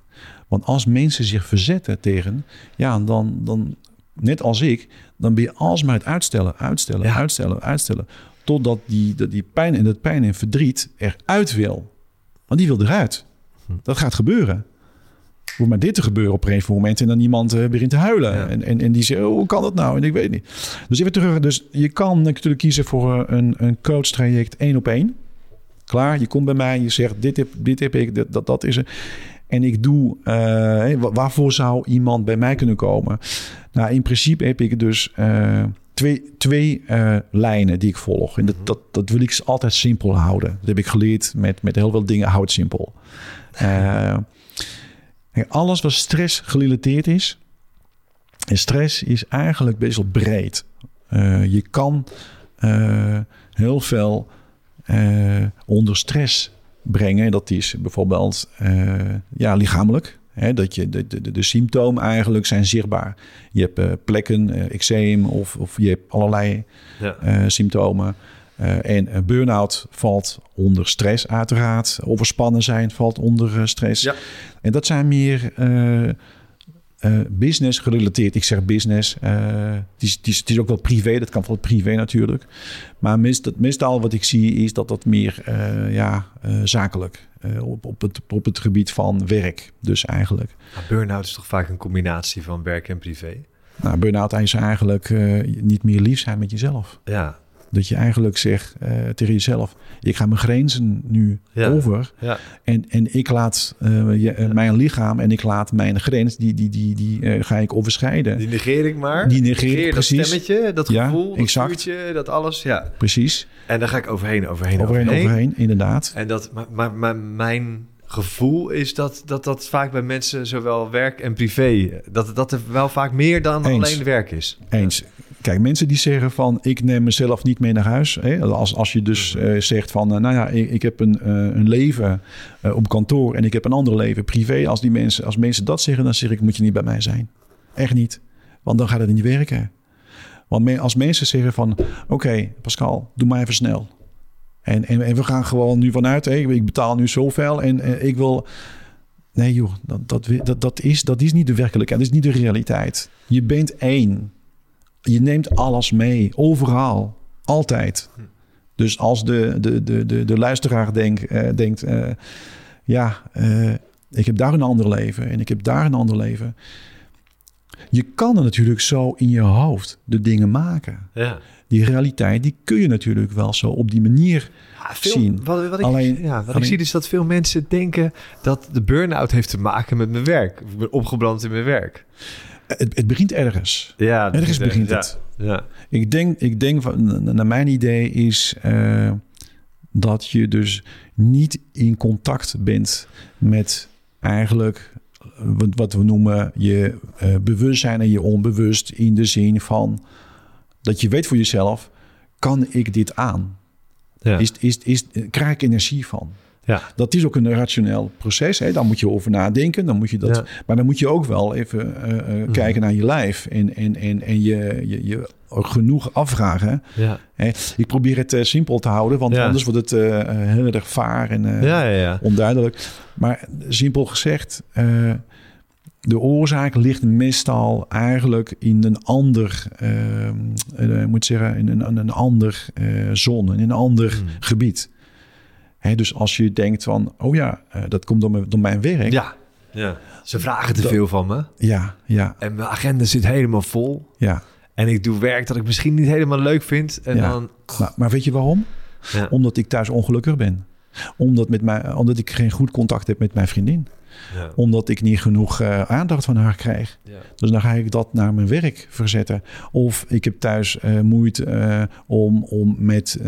Speaker 2: Want als mensen zich verzetten tegen, ja, dan, dan net als ik, dan ben je alsmaar het uitstellen, uitstellen,
Speaker 1: Ja.
Speaker 2: uitstellen, uitstellen. Totdat die, dat die pijn en dat pijn en verdriet eruit wil. Want die wil eruit. Dat gaat gebeuren. Hoeft maar dit te gebeuren op een gegeven moment. En dan iemand eh, begint te huilen.
Speaker 1: Ja.
Speaker 2: En, en, en die zegt, oh, hoe kan dat nou? En ik weet het niet. Dus even terug. Dus je kan natuurlijk kiezen voor eh, een, een coach traject één op één. Klaar, je komt bij mij. Je zegt, dit heb, dit heb ik, dit, dat, dat is er. En ik doe, eh, waarvoor zou iemand bij mij kunnen komen? Nou, in principe heb ik dus twee, twee lijnen die ik volg. En dat, dat, dat wil ik altijd simpel houden. Dat heb ik geleerd met, met heel veel dingen. Houd het simpel. Alles wat stress gerelateerd is. En stress is eigenlijk best wel breed. Eh, je kan eh, heel veel eh, onder stress brengen. Dat is bijvoorbeeld ja, lichamelijk. Hè, dat je, de, de, de symptomen eigenlijk zijn zichtbaar. Je hebt plekken, eczeem of, of je hebt allerlei
Speaker 1: Ja.
Speaker 2: symptomen. Eh, en een burn-out valt onder stress uiteraard. Overspannen zijn valt onder eh, stress.
Speaker 1: Ja.
Speaker 2: En dat zijn meer eh, business gerelateerd. Ik zeg business. het, is, het, is, het is ook wel privé. Dat kan wel privé natuurlijk. Maar meest, het meestal wat ik zie is dat dat meer ja, zakelijk. op, op, het, op het gebied van werk. Dus eigenlijk.
Speaker 1: Maar Burn-out is toch vaak een combinatie van werk en privé?
Speaker 2: Nou, burn-out is eigenlijk niet meer lief zijn met jezelf.
Speaker 1: Ja,
Speaker 2: Dat je eigenlijk zegt eh, tegen jezelf: ik ga mijn grenzen nu
Speaker 1: Ja.
Speaker 2: over.
Speaker 1: ja,
Speaker 2: En, en ik laat eh, je, eh, mijn lichaam en ik laat mijn grens, die, die, die, die ga ik overschrijden.
Speaker 1: die negeer ik maar.
Speaker 2: Die negeer
Speaker 1: dat
Speaker 2: precies.
Speaker 1: stemmetje, dat
Speaker 2: Ja,
Speaker 1: gevoel, dat vuurtje, dat alles. Ja.
Speaker 2: Precies.
Speaker 1: En daar ga ik overheen, overheen,
Speaker 2: Overheen,
Speaker 1: overheen.
Speaker 2: overheen, inderdaad.
Speaker 1: En dat, maar, maar, maar mijn gevoel is dat, dat dat vaak bij mensen, zowel werk en privé, dat, dat er wel vaak meer dan
Speaker 2: Eens.
Speaker 1: alleen werk is.
Speaker 2: Eens. Kijk, mensen die zeggen van ik neem mezelf niet mee naar huis. Hè? Als, als je dus eh, zegt van eh, nou ja, ik, ik heb een, eh, een leven op kantoor en ik heb een ander leven privé. Als, die mensen, als mensen dat zeggen, dan zeg ik moet je niet bij mij zijn. Echt niet. Want dan gaat het niet werken. Want me- als mensen zeggen van oké Pascal, doe maar even snel. En, en, en we gaan gewoon nu vanuit, hè, ik betaal nu zoveel en ik wil... Nee joh, dat, dat, dat, dat, is, dat is niet de werkelijkheid, dat is niet de realiteit. Je bent één. Je neemt alles mee, overal, altijd. Dus als de, de, de, de, de luisteraar denk, eh, denkt, eh, ja, eh, ik heb daar een ander leven en ik heb daar een ander leven. Je kan er natuurlijk zo in je hoofd de dingen maken.
Speaker 1: Ja.
Speaker 2: Die realiteit, die kun je natuurlijk wel zo op die manier
Speaker 1: Ja, veel,
Speaker 2: zien.
Speaker 1: Wat, wat, ik,
Speaker 2: Alleen-
Speaker 1: ja, wat ik zie is dat veel mensen denken dat de burn-out heeft te maken met mijn werk. Ik ben opgebrand in mijn werk.
Speaker 2: Het, het begint ergens.
Speaker 1: Ja,
Speaker 2: Ergens begint
Speaker 1: ja,
Speaker 2: het.
Speaker 1: Ja.
Speaker 2: Ik denk, ik denk van, naar mijn idee is eh, dat je dus niet in contact bent met eigenlijk wat, wat we noemen je eh, bewustzijn en je onbewust in de zin van dat je weet voor jezelf, kan ik dit aan?
Speaker 1: Ja.
Speaker 2: Is, is, is, krijg ik energie van?
Speaker 1: Ja.
Speaker 2: Dat is ook een rationeel proces. Hè? Daar moet je over nadenken. Dan moet je dat,
Speaker 1: Ja.
Speaker 2: Maar dan moet je ook wel even eh, eh,
Speaker 1: Mhm.
Speaker 2: kijken naar je lijf. En, en, en, en je, je, je genoeg afvragen.
Speaker 1: Ja.
Speaker 2: Hè? Ik probeer het eh, simpel te houden. Want anders wordt het heel erg vaar en onduidelijk. Maar simpel gezegd... de oorzaak ligt meestal eigenlijk in een ander, moet zeggen, in een, een ander zone, in een ander
Speaker 1: Hmm.
Speaker 2: gebied. Hè, dus als je denkt van, oh ja, eh, dat komt door mijn, door mijn werk.
Speaker 1: Ja. ja. Ze vragen te
Speaker 2: Dat-
Speaker 1: veel van me.
Speaker 2: ja, ja,
Speaker 1: En mijn agenda zit helemaal vol.
Speaker 2: ja.
Speaker 1: En ik doe werk dat ik misschien niet helemaal leuk vind. En
Speaker 2: Ja.
Speaker 1: dan...
Speaker 2: Maar, maar weet je waarom?
Speaker 1: Ja.
Speaker 2: Omdat ik thuis ongelukkig ben. Omdat, met mij, omdat ik geen goed contact heb met mijn vriendin.
Speaker 1: Ja.
Speaker 2: Omdat ik niet genoeg eh, aandacht van haar krijg.
Speaker 1: Ja.
Speaker 2: Dus dan ga ik dat naar mijn werk verzetten. Of ik heb thuis eh, moeite eh, om, om met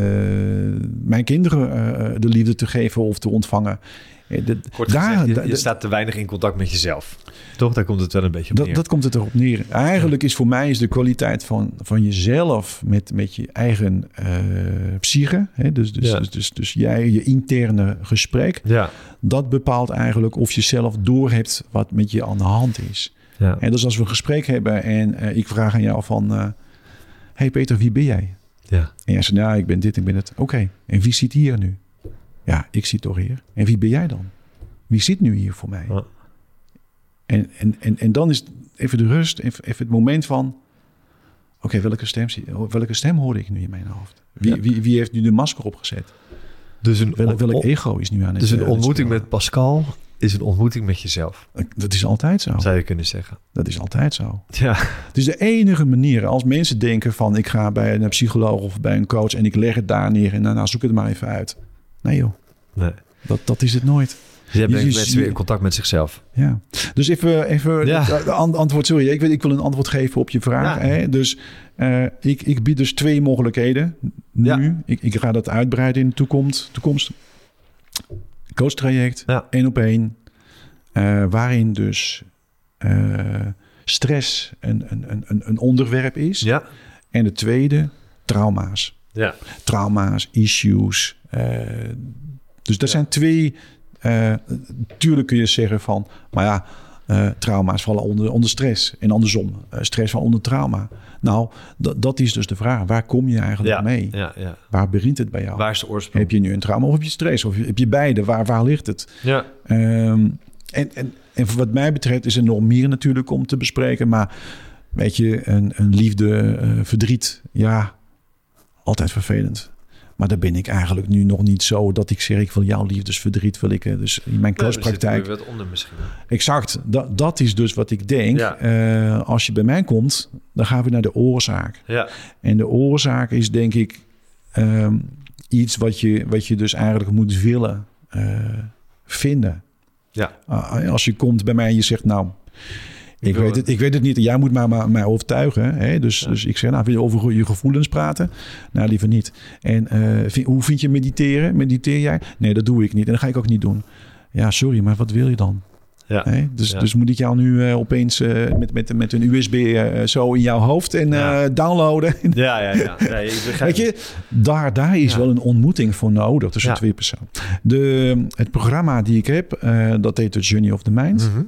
Speaker 2: mijn kinderen de liefde te geven of te ontvangen. De-
Speaker 1: Kort
Speaker 2: daar-
Speaker 1: gezegd, je, staat te weinig in contact met jezelf. Toch? Daar komt het wel een beetje op
Speaker 2: dat,
Speaker 1: neer.
Speaker 2: dat komt het erop neer. Eigenlijk is voor mij is de kwaliteit van, van jezelf met, met je eigen eh psyche. Hè? Dus, dus,
Speaker 1: Ja.
Speaker 2: dus, dus, dus jij, je interne gesprek.
Speaker 1: Ja.
Speaker 2: Dat bepaalt eigenlijk of je zelf doorhebt wat met je aan de hand is.
Speaker 1: Ja.
Speaker 2: En dus als we een gesprek hebben en eh, ik vraag aan jou van... eh, hey Peter, wie ben jij?
Speaker 1: Ja.
Speaker 2: En jij zegt, ja, ik ben dit, ik ben het. Oké, en wie zit hier nu? Ja, ik zit toch hier. En wie ben jij dan? Wie zit nu hier voor mij?
Speaker 1: Ja.
Speaker 2: En, en, en, en dan is even de rust, even, even het moment van... Oké, welke, stem, zie- welke stem hoorde ik nu in mijn hoofd? Wie,
Speaker 1: Ja.
Speaker 2: wie, wie heeft nu de masker opgezet?
Speaker 1: Dus een,
Speaker 2: Welk, ego is nu aan het
Speaker 1: dus een
Speaker 2: het
Speaker 1: ontmoeting met Pascal is een ontmoeting met jezelf.
Speaker 2: Dat is altijd zo.
Speaker 1: Zou je kunnen zeggen.
Speaker 2: Dat is altijd zo.
Speaker 1: Ja.
Speaker 2: Het is de enige manier. Als mensen denken van ik ga bij een psycholoog of bij een coach en ik leg het daar neer en daarna zoek het maar even uit. Nee joh,
Speaker 1: Nee.
Speaker 2: dat, dat is het nooit.
Speaker 1: Dus jij
Speaker 2: Je-
Speaker 1: brengt mensen weer in contact met zichzelf.
Speaker 2: Ja. Dus even, even
Speaker 1: Ja.
Speaker 2: antwoord. Sorry, ik, weet, ik wil een antwoord geven op je vraag.
Speaker 1: Ja.
Speaker 2: Hè? Dus eh, ik, ik bied dus twee mogelijkheden nu.
Speaker 1: Ja.
Speaker 2: Ik, ik ga dat uitbreiden in de toekomst. toekomst. Coachtraject,
Speaker 1: Ja.
Speaker 2: één op één. eh, waarin dus eh, stress een, een, een, een- een onderwerp is.
Speaker 1: Ja.
Speaker 2: En de tweede, trauma's.
Speaker 1: Ja.
Speaker 2: Trauma's, issues. Eh, dus dat
Speaker 1: Ja.
Speaker 2: zijn twee... eh, tuurlijk kun je zeggen van... Maar ja, eh, trauma's vallen onder, onder stress. En andersom, stress valt onder trauma. Nou, dat- is dus de vraag. Waar kom je eigenlijk
Speaker 1: Ja.
Speaker 2: mee?
Speaker 1: Ja. ja.
Speaker 2: Waar begint het bij jou?
Speaker 1: Waar is de oorsprong?
Speaker 2: Heb je nu een trauma of heb je stress? Of heb je beide? Waar, waar ligt het?
Speaker 1: Ja.
Speaker 2: Ehm, en, en, en voor wat mij betreft is er nog meer natuurlijk om te bespreken. Maar weet je, een, een liefde, verdriet, ja, altijd vervelend. Maar daar ben ik eigenlijk nu nog niet zo dat ik zeg, ik wil jouw liefdesverdriet, wil ik eh, dus in mijn
Speaker 1: wat onder misschien.
Speaker 2: Exact, dat, dat is dus wat ik denk.
Speaker 1: Ja.
Speaker 2: Eh, als je bij mij komt, dan gaan we naar de oorzaak.
Speaker 1: Ja.
Speaker 2: En de oorzaak is denk ik ehm, iets wat je, wat je dus eigenlijk moet willen eh, vinden.
Speaker 1: Ja.
Speaker 2: Als je komt bij mij en je zegt, nou, ik, weet, het, ik weet het niet. Jij moet maar, maar mij overtuigen. Hè? Dus,
Speaker 1: Ja.
Speaker 2: dus ik zeg, nou, wil je over je gevoelens praten? Nou, liever niet. En eh, vind- hoe vind je mediteren? Mediteer jij? Nee, dat doe ik niet. En dat ga ik ook niet doen. Ja, sorry, maar wat wil je dan?
Speaker 1: Ja.
Speaker 2: Dus,
Speaker 1: Ja.
Speaker 2: dus moet ik jou nu eh, opeens eh, met, met, met een USB zo in jouw hoofd en
Speaker 1: Ja.
Speaker 2: downloaden?
Speaker 1: Ja, ja, ja. ik
Speaker 2: Weet je, daar, daar is wel een ontmoeting voor nodig tussen twee personen. De, het programma die ik heb, dat heet The Journey of the Mind.
Speaker 1: Mhm.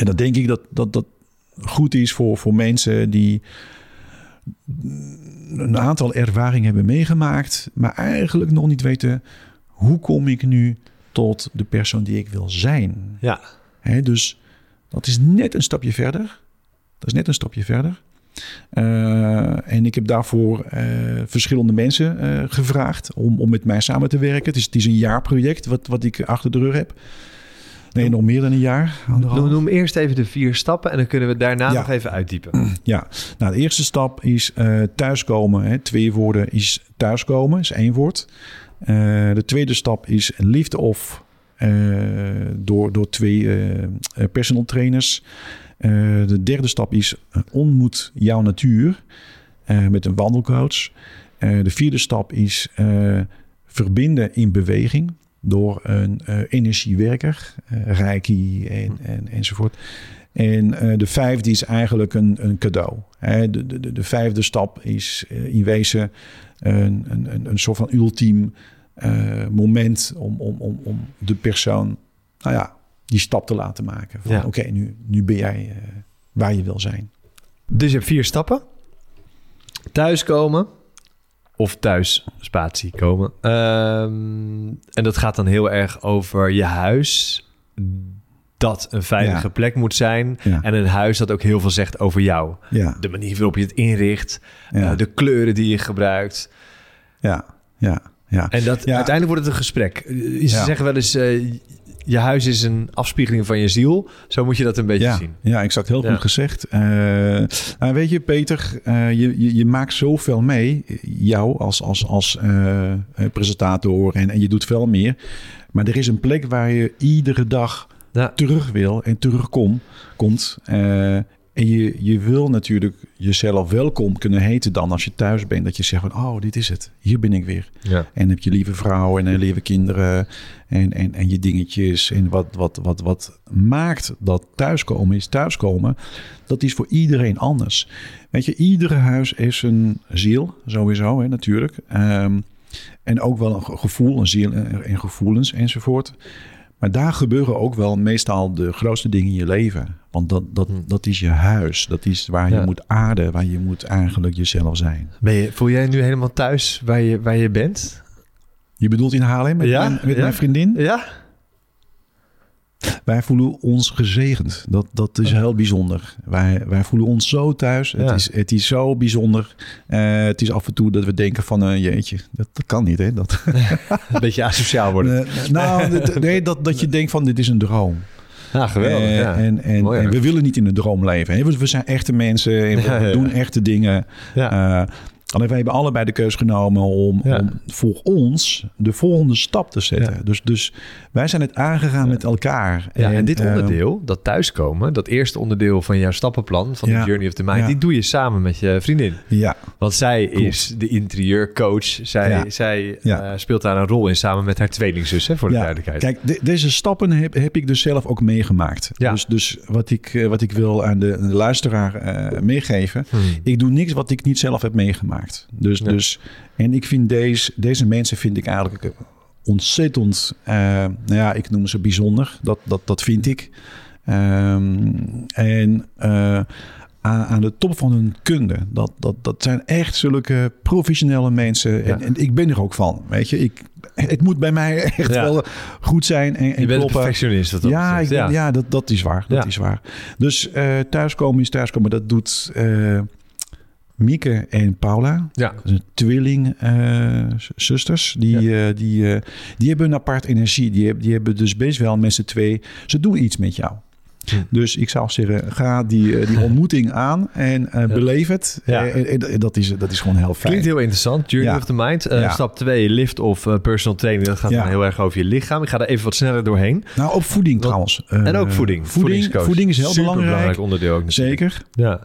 Speaker 2: En dan denk ik dat dat, dat goed is voor, voor mensen die een aantal ervaringen hebben meegemaakt, maar eigenlijk nog niet weten hoe kom ik nu tot de persoon die ik wil zijn.
Speaker 1: Ja.
Speaker 2: Hè, dus dat is net een stapje verder. Dat is net een stapje verder. Eh, en ik heb daarvoor eh, verschillende mensen eh, gevraagd om, om met mij samen te werken. Het is, het is een jaarproject wat, wat ik achter de rug heb. Nee, nog meer dan een jaar.
Speaker 1: Noem, noem eerst even de vier stappen en dan kunnen we daarna
Speaker 2: Ja.
Speaker 1: nog even uitdiepen.
Speaker 2: Ja, nou, de eerste stap is eh, thuiskomen. Hè. Twee woorden is thuiskomen, is één woord. Eh, de tweede stap is liefde of eh, door, door twee personal trainers. De derde stap is ontmoet jouw natuur met een wandelcoach. De vierde stap is verbinden in beweging door een eh, energiewerker, eh, reiki en, en, enzovoort. En eh, de vijfde is eigenlijk een, een cadeau. Hè, de, de, de vijfde stap is in wezen een, een, een, soort van ultiem moment om, om, om, om de persoon, nou ja, die stap te laten maken. Van
Speaker 1: Ja.
Speaker 2: oké, nu, nu ben jij waar je wil zijn.
Speaker 1: Dus je hebt vier stappen. Thuiskomen of thuis spatie komen. Ehm, en dat gaat dan heel erg over je huis. Dat een veilige
Speaker 2: Ja.
Speaker 1: plek moet zijn.
Speaker 2: Ja.
Speaker 1: En een huis dat ook heel veel zegt over jou.
Speaker 2: Ja,
Speaker 1: De manier waarop je het inricht. Eh, de kleuren die je gebruikt.
Speaker 2: ja, ja, ja.
Speaker 1: En dat, uiteindelijk wordt het een gesprek. Eh, Ze zeggen wel eens... eh, je huis is een afspiegeling van je ziel. Zo moet je dat een beetje
Speaker 2: ja,
Speaker 1: zien.
Speaker 2: Ja, exact. Heel
Speaker 1: Ja.
Speaker 2: goed gezegd. Eh, nou, weet je, Peter, eh, je, je, je maakt zoveel mee. Jou als, als, als eh, presentator en, en je doet veel meer. Maar er is een plek waar je iedere dag
Speaker 1: Ja.
Speaker 2: terug wil en terugkomt. Komt. En je, je wil natuurlijk jezelf welkom kunnen heten dan als je thuis bent. Dat je zegt van, oh, dit is het. Hier ben ik weer.
Speaker 1: Ja.
Speaker 2: En heb je lieve vrouw en eh, lieve kinderen en, en, en je dingetjes. En wat, wat, wat, wat maakt dat thuiskomen is thuiskomen, dat is voor iedereen anders. Weet je, iedere huis heeft een ziel, sowieso, hè, natuurlijk. Ehm, en ook wel een ge- gevoel, een ziel en, en gevoelens enzovoort. Maar daar gebeuren ook wel meestal de grootste dingen in je leven. Want dat, dat, dat is je huis. Dat is waar je moet aarden, waar je moet eigenlijk jezelf zijn.
Speaker 1: Ben je, voel jij nu helemaal thuis waar je, waar je bent?
Speaker 2: Je bedoelt in Haarlem met,
Speaker 1: Ja,
Speaker 2: mijn, met
Speaker 1: ja.
Speaker 2: mijn vriendin?
Speaker 1: Ja?
Speaker 2: Wij voelen ons gezegend. Dat, dat is heel bijzonder. Wij, wij voelen ons zo thuis. Het, is, het is zo bijzonder. Eh, het is af en toe dat we denken van... eh, jeetje, dat, dat kan niet, hè? Dat,
Speaker 1: Een beetje asociaal worden.
Speaker 2: Nou, dit- nee, dat, dat je denkt van dit is een droom.
Speaker 1: Ja, geweldig.
Speaker 2: Eh,
Speaker 1: ja.
Speaker 2: en, en,
Speaker 1: Mooi, hè?
Speaker 2: en we willen niet in een droom leven. Hè? We, we zijn echte mensen en we
Speaker 1: Ja,
Speaker 2: doen echte dingen. Alleen wij hebben allebei de keus genomen om,
Speaker 1: Ja.
Speaker 2: om voor ons de volgende stap te zetten.
Speaker 1: Ja.
Speaker 2: Dus, dus wij zijn het aangegaan met elkaar.
Speaker 1: Ja, en dit
Speaker 2: eh,
Speaker 1: onderdeel, dat thuiskomen, dat eerste onderdeel van jouw stappenplan, van de Journey of the Mind, die doe je samen met je vriendin.
Speaker 2: Ja,
Speaker 1: Want zij
Speaker 2: Klopt.
Speaker 1: is de interieurcoach. Zij, zij eh, speelt daar een rol in samen met haar tweelingzus, hè, voor de
Speaker 2: ja.
Speaker 1: duidelijkheid.
Speaker 2: Kijk, de- deze stappen heb, heb ik dus zelf ook meegemaakt. Dus, dus wat, ik, eh, wat ik wil aan de, aan de luisteraar eh, meegeven.
Speaker 1: Hmm.
Speaker 2: Ik doe niks wat ik niet zelf heb meegemaakt. Dus,
Speaker 1: Ja.
Speaker 2: dus, en ik vind deze, deze mensen vind ik eigenlijk ontzettend, eh, nou ja, ik noem ze bijzonder. Dat, dat, dat vind ik. Ehm, en eh, aan, aan de top van hun kunde. Dat, dat, dat zijn echt zulke professionele mensen. En,
Speaker 1: Ja.
Speaker 2: en ik ben er ook van. Weet je, ik, het moet bij mij echt
Speaker 1: Ja.
Speaker 2: wel goed zijn en, en
Speaker 1: je bent perfectionist. Dat
Speaker 2: Ja, ik, ben- ja. dat, dat is waar. Dat
Speaker 1: Ja.
Speaker 2: is waar. Dus eh, thuiskomen is thuiskomen. Dat doet Mieke en Paula.
Speaker 1: Ja.
Speaker 2: Tweeling eh, zusters. Die, eh, die, eh, die hebben een apart energie. Die, hebben- die hebben dus best wel met z'n twee... Ze doen iets met jou. Dus ik zou zeggen, ga die, eh, die ontmoeting aan en eh, beleef het.
Speaker 1: Ja.
Speaker 2: Eh, en- en dat, is, dat is gewoon heel fijn.
Speaker 1: Klinkt heel interessant. Journey
Speaker 2: Ja.
Speaker 1: of the Mind. Stap 2, lift of eh, personal training. Dat gaat dan heel erg over je lichaam. Ik ga daar even wat sneller doorheen.
Speaker 2: Nou, op voeding trouwens.
Speaker 1: en ook voeding.
Speaker 2: Voeding, voeding is heel
Speaker 1: Superbelangrijk
Speaker 2: belangrijk.
Speaker 1: onderdeel ook natuurlijk.
Speaker 2: Zeker.
Speaker 1: Ja.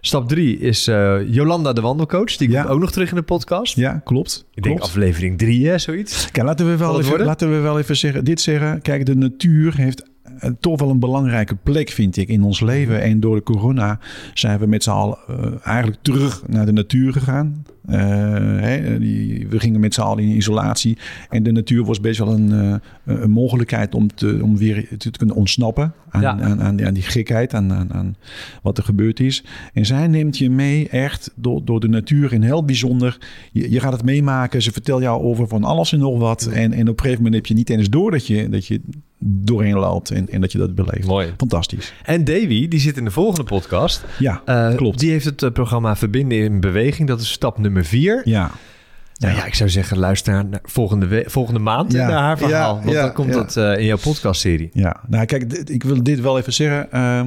Speaker 1: Stap 3 is Jolanda de wandelcoach. Die komt ook nog terug in de podcast.
Speaker 2: Ja, klopt.
Speaker 1: Ik denk aflevering 3, hè, zoiets.
Speaker 2: Kijk, laten we, wel even,
Speaker 1: worden?
Speaker 2: laten we wel even zeggen, dit zeggen. Kijk, de natuur heeft toch wel een belangrijke plek, vind ik, in ons leven. En door de corona zijn we met z'n allen eh, eigenlijk terug naar de natuur gegaan. Eh, hè, die, we gingen met z'n allen in isolatie. En de natuur was best wel een, eh, een mogelijkheid om, te, om weer te, kunnen ontsnappen aan,
Speaker 1: Ja.
Speaker 2: aan, aan, die- aan die gekheid, aan, aan, aan wat er gebeurd is. En zij neemt je mee echt door, door de natuur in heel bijzonder. Je, je gaat het meemaken. Ze vertelt jou over van alles en nog wat. En, en op een gegeven moment heb je niet eens door dat je, dat je doorheen loopt en, en dat je dat beleeft.
Speaker 1: Mooi.
Speaker 2: Fantastisch.
Speaker 1: En Davy, die zit in de volgende podcast.
Speaker 2: Ja,
Speaker 1: Eh,
Speaker 2: klopt.
Speaker 1: Die heeft het programma Verbinden in Beweging. Dat is stap nummer 4.
Speaker 2: Ja.
Speaker 1: Nou ja, ik zou zeggen, luister naar volgende, we- volgende maand
Speaker 2: Ja.
Speaker 1: naar haar verhaal.
Speaker 2: Ja,
Speaker 1: want
Speaker 2: ja,
Speaker 1: dan komt
Speaker 2: ja.
Speaker 1: dat eh, in jouw podcastserie.
Speaker 2: Ja, nou kijk, dit- ik wil dit wel even zeggen. eh,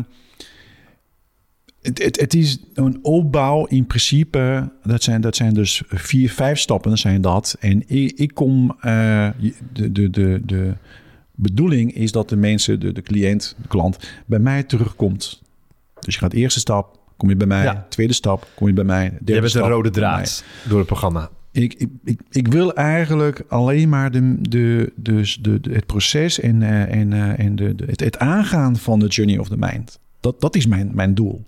Speaker 2: het, het, het is een opbouw in principe. Dat zijn, dat zijn dus vier, vijf stappen zijn dat. En ik, ik kom... eh, de, de, de, de bedoeling is dat de mensen, de, de cliënt, de klant... bij mij terugkomt. Dus je gaat eerste stap, kom je bij mij.
Speaker 1: Ja.
Speaker 2: Tweede stap, kom je bij mij. Derde
Speaker 1: Je bent
Speaker 2: stap,
Speaker 1: een rode draad door het programma.
Speaker 2: Ik, ik, ik, ik wil eigenlijk alleen maar de, de, dus de, de, het proces en, eh, en, eh, en de, de, het, het aangaan van de journey of the mind. Dat, dat is mijn, mijn doel.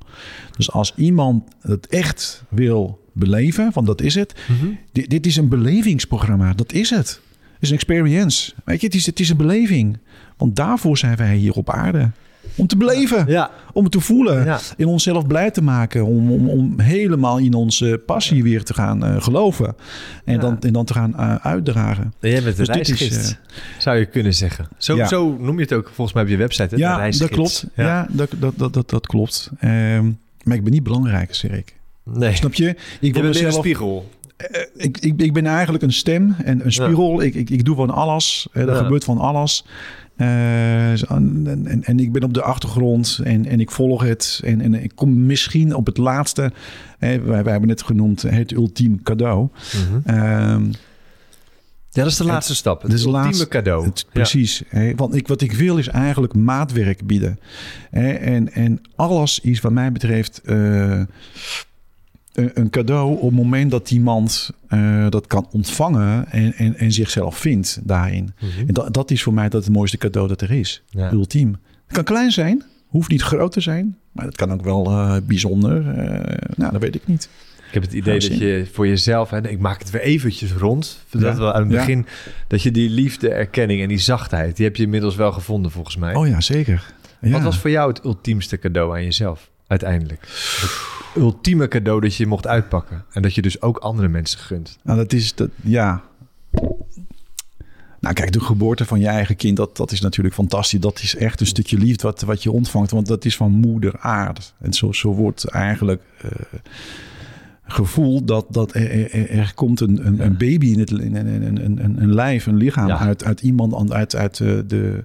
Speaker 2: Dus als iemand het echt wil beleven, want dat is het.
Speaker 1: Mhm.
Speaker 2: Dit, dit is een belevingsprogramma, dat is het. is een experience. Weet je, het is, het is een beleving. Want daarvoor zijn wij hier op aarde. Om te beleven,
Speaker 1: Ja,
Speaker 2: om het te voelen,
Speaker 1: Ja.
Speaker 2: in onszelf blij te maken, om, om, om helemaal in onze passie weer te gaan eh, geloven en,
Speaker 1: Ja.
Speaker 2: dan, en dan te gaan eh, uitdragen.
Speaker 1: jij bent de
Speaker 2: Dus dit is,
Speaker 1: reisgids, zou je kunnen zeggen. Zo, zo noem je het ook volgens mij op je website, hè?
Speaker 2: Ja,
Speaker 1: reisgids.
Speaker 2: dat klopt. Ja, dat, dat, dat, dat, dat klopt. Ehm, maar ik ben niet belangrijk, zeg ik.
Speaker 1: Nee,
Speaker 2: Snap je? Ik
Speaker 1: je weer een spiegel.
Speaker 2: Eh, ik, ik, ik ben eigenlijk een stem en een spiegel. Ik, ik, ik doe van alles. Eh, er
Speaker 1: Ja.
Speaker 2: gebeurt van alles. Eh, en, en, en ik ben op de achtergrond en, en ik volg het. En, en ik kom misschien op het laatste. Hè, wij, wij hebben het genoemd het ultiem cadeau. Ehm,
Speaker 1: Ja, dat is de
Speaker 2: Het-
Speaker 1: laatste stap. Het
Speaker 2: is
Speaker 1: ultieme
Speaker 2: laatste-
Speaker 1: cadeau.
Speaker 2: het,
Speaker 1: Ja.
Speaker 2: precies. Hè, want ik, wat ik wil is eigenlijk maatwerk bieden. Hè, en, en alles is wat mij betreft eh, een, cadeau op het moment dat iemand eh, dat kan ontvangen en, en, en zichzelf vindt daarin.
Speaker 1: Mhm.
Speaker 2: En dat, dat is voor mij dat het mooiste cadeau dat er is.
Speaker 1: Ja.
Speaker 2: Ultiem. Het kan klein zijn, hoeft niet groot te zijn, maar het kan ook wel eh, bijzonder. nou, dat weet ik niet.
Speaker 1: Ik heb het idee
Speaker 2: Gaan
Speaker 1: dat je voor jezelf, hè, ik maak het weer eventjes rond, dat
Speaker 2: Ja.
Speaker 1: we aan het
Speaker 2: Ja.
Speaker 1: begin, dat je die liefde, erkenning en die zachtheid, die heb je inmiddels wel gevonden volgens mij.
Speaker 2: Oh ja, zeker. Ja.
Speaker 1: Wat was voor jou het ultiemste cadeau aan jezelf uiteindelijk? Ultieme cadeau dat je mocht uitpakken en dat je dus ook andere mensen gunt.
Speaker 2: Nou, dat is dat, ja. Nou, kijk, de geboorte van je eigen kind, dat, dat is natuurlijk fantastisch. Dat is echt een stukje liefde wat, wat je ontvangt, want dat is van moeder aarde. En zo, zo wordt eigenlijk eh, gevoel dat, dat er, er, er komt een, een, een baby in het in, een, een, een, een lijf, een lichaam
Speaker 1: Ja.
Speaker 2: uit, uit iemand, uit, uit, eh, de,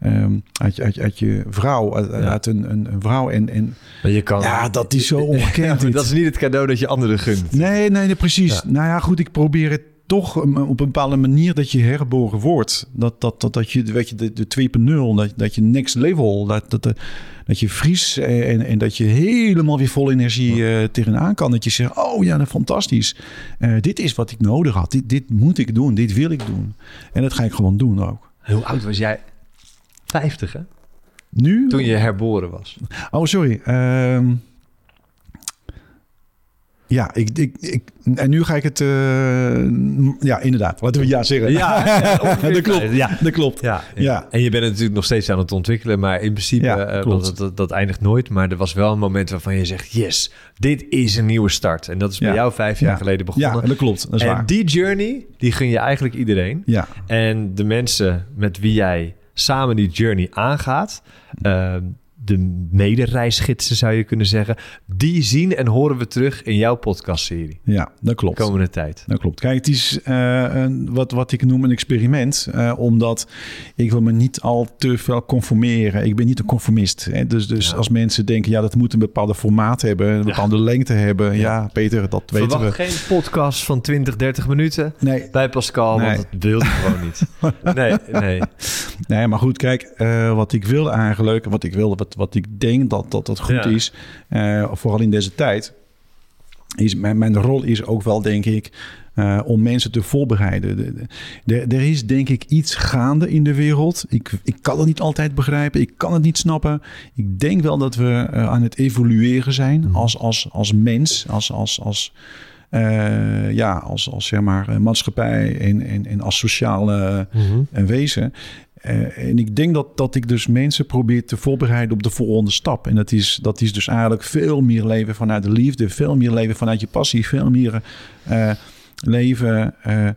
Speaker 2: ehm, uit, je- uit, uit je vrouw, uit,
Speaker 1: Ja.
Speaker 2: uit een, een, een vrouw. En, en
Speaker 1: Maar je kan,
Speaker 2: ja, dat is zo ongekend.
Speaker 1: dat is niet het cadeau dat je anderen gunt.
Speaker 2: Nee, nee, nee, precies.
Speaker 1: Ja.
Speaker 2: Nou ja, goed, ik probeer het toch op een bepaalde manier dat je hergeboren wordt. Dat, dat, dat, dat je, weet je, de, de 2.0, dat, dat je next level, dat, dat, dat, dat je vries en, en dat je helemaal weer vol energie eh, tegenaan kan. Dat je zegt, oh ja, nou, fantastisch. Eh, dit is wat ik nodig had. Dit, dit moet ik doen. Dit wil ik doen. En dat ga ik gewoon doen ook.
Speaker 1: Hoe oud was jij? 50 hè?
Speaker 2: Nu?
Speaker 1: Toen je herboren was.
Speaker 2: Oh, sorry. Ehm, ja, ik, ik, ik, en nu ga ik het... eh, ja, inderdaad. Laten we ja zeggen.
Speaker 1: Ja,
Speaker 2: dat klopt.
Speaker 1: Ja.
Speaker 2: Dat klopt.
Speaker 1: Ja,
Speaker 2: Ja.
Speaker 1: En je bent het natuurlijk nog steeds aan het ontwikkelen, maar in principe, want dat, dat, dat eindigt nooit. Maar er was wel een moment waarvan je zegt, yes, dit is een nieuwe start. En dat is bij jou vijf jaar
Speaker 2: Ja.
Speaker 1: geleden begonnen.
Speaker 2: Ja, dat klopt. Dat is
Speaker 1: en
Speaker 2: waar.
Speaker 1: die journey, die gun je eigenlijk iedereen.
Speaker 2: Ja,
Speaker 1: En de mensen met wie jij samen die journey aangaat, eh, de medereisgidsen zou je kunnen zeggen, die zien en horen we terug in jouw podcastserie
Speaker 2: ja, dat
Speaker 1: de
Speaker 2: klopt.
Speaker 1: komende tijd.
Speaker 2: Dat klopt. Kijk, het is eh, een, wat, wat ik noem een experiment. eh, omdat ik wil me niet al te veel conformeren. Ik ben niet een conformist. Hè? Dus, dus
Speaker 1: Ja.
Speaker 2: als mensen denken, ja, dat moet een bepaalde formaat hebben. Een bepaalde lengte hebben. Ja, Peter, dat weten
Speaker 1: Verwacht
Speaker 2: we.
Speaker 1: geen podcast van 20, 30 minuten.
Speaker 2: Nee,
Speaker 1: Bij Pascal,
Speaker 2: Nee.
Speaker 1: want dat wil hij gewoon niet. Nee, nee.
Speaker 2: Nee, maar goed, kijk, eh, wat ik wil eigenlijk, wat ik wil, wat, wat ik denk dat dat, dat goed
Speaker 1: Ja.
Speaker 2: is, eh, vooral in deze tijd, is mijn, mijn rol is ook wel, denk ik, eh, om mensen te voorbereiden. De- de- de- Er is, denk ik, iets gaande in de wereld. Ik, ik kan het niet altijd begrijpen, ik kan het niet snappen. Ik denk wel dat we eh, aan het evolueren zijn als, als, als mens, als, als, als, ja, als, als zeg maar, maatschappij en, en, en als sociale een wezen. Eh, en ik denk dat, dat ik dus mensen probeer te voorbereiden op de volgende stap. En dat is, dat is dus eigenlijk veel meer leven vanuit de liefde, veel meer leven vanuit je passie, veel meer eh, leven eh,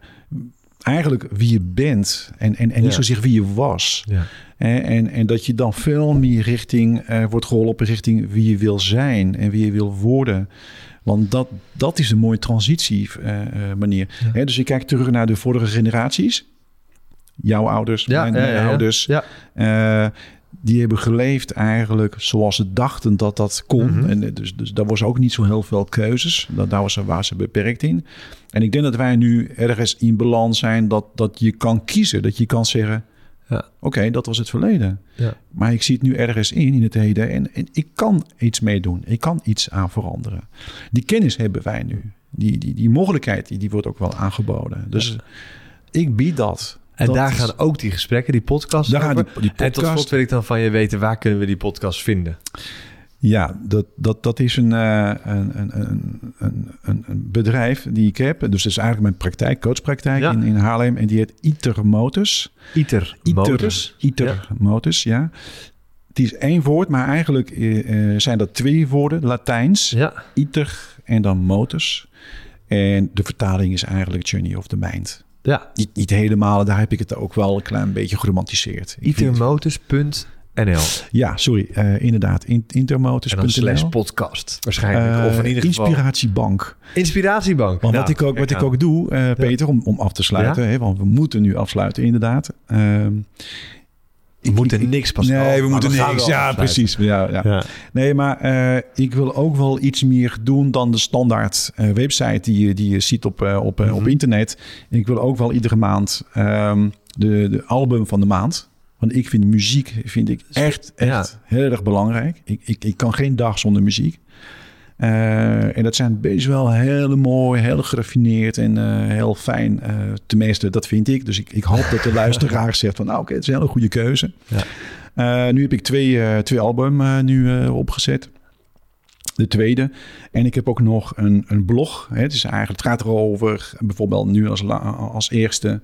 Speaker 2: eigenlijk wie je bent en, en, en niet
Speaker 1: Ja.
Speaker 2: zozeer wie je was.
Speaker 1: Ja.
Speaker 2: En, en, en dat je dan veel meer richting wordt geholpen richting wie je wil zijn en wie je wil worden. Want dat, dat is een mooie transitie manier.
Speaker 1: Ja.
Speaker 2: Dus ik kijk terug naar de vorige generaties. Jouw ouders,
Speaker 1: Ja,
Speaker 2: mijn, ouders. Eh, die hebben geleefd eigenlijk zoals ze dachten dat dat kon.
Speaker 1: Mhm.
Speaker 2: En eh, dus, dus daar was ook niet zo heel veel keuzes. Dat, daar was, waren ze beperkt in. En ik denk dat wij nu ergens in balans zijn dat, dat je kan kiezen. Dat je kan zeggen,
Speaker 1: Ja.
Speaker 2: oké, dat was het verleden.
Speaker 1: Ja.
Speaker 2: Maar ik zie het nu ergens in, in het heden. En, en ik kan iets meedoen. Ik kan iets aan veranderen. Die kennis hebben wij nu. Die, die, die mogelijkheid die, die wordt ook wel aangeboden. Dus ik bied dat.
Speaker 1: En
Speaker 2: Dat
Speaker 1: daar
Speaker 2: is-
Speaker 1: gaan ook die gesprekken, die podcasts
Speaker 2: Daar gaan die, die
Speaker 1: En tot
Speaker 2: podcast.
Speaker 1: slot wil ik dan van je weten, waar kunnen we die podcast vinden?
Speaker 2: Ja, dat, dat, dat is een, uh, een, een, een, een, bedrijf die ik heb. Dus dat is eigenlijk mijn praktijk, coachpraktijk in, in Haarlem. En die heet Iter Motors.
Speaker 1: Iter, Motors?
Speaker 2: Iter ja. Motors, ja. Het is één woord, maar eigenlijk uh, zijn dat twee woorden, Latijns.
Speaker 1: Ja.
Speaker 2: Iter en dan Motors. En de vertaling is eigenlijk Journey of the Mind.
Speaker 1: Ja.
Speaker 2: Niet, niet helemaal, daar heb ik het ook wel een klein beetje geromantiseerd.
Speaker 1: Itermotors.nl
Speaker 2: Ja, sorry, uh, inderdaad. In, intermotors.nl.
Speaker 1: slash podcast waarschijnlijk. Uh, of in ieder
Speaker 2: geval... Inspiratiebank.
Speaker 1: Inspiratiebank.
Speaker 2: Want nou, wat, ik ook, wat ik ook doe, uh, Peter, om, om af te sluiten. Ja? Hè, want we moeten nu afsluiten, inderdaad. Ehm,
Speaker 1: we moeten niks pas.
Speaker 2: Nee, we moeten niks. Ja, precies. Ja, ja. ja, Nee, maar uh, ik wil ook wel iets meer doen dan de standaard uh, website die je, die je ziet op, uh, op, mm -hmm. op internet. Ik wil ook wel iedere maand um, de, de album van de maand. Want ik vind muziek vind ik echt, echt ja. heel erg belangrijk. Ik, ik, ik kan geen dag zonder muziek. Uh, en dat zijn best wel heel mooi, heel geraffineerd en uh, heel fijn. Uh, tenminste, dat vind ik. Dus ik, ik hoop dat de luisteraar zegt van... nou oké, okay, het is een hele goede keuze. Ja. nu heb ik twee, twee album nu opgezet. De tweede. En ik heb ook nog een, een blog. Hè. Het, is eigenlijk, het gaat erover bijvoorbeeld nu als, als eerste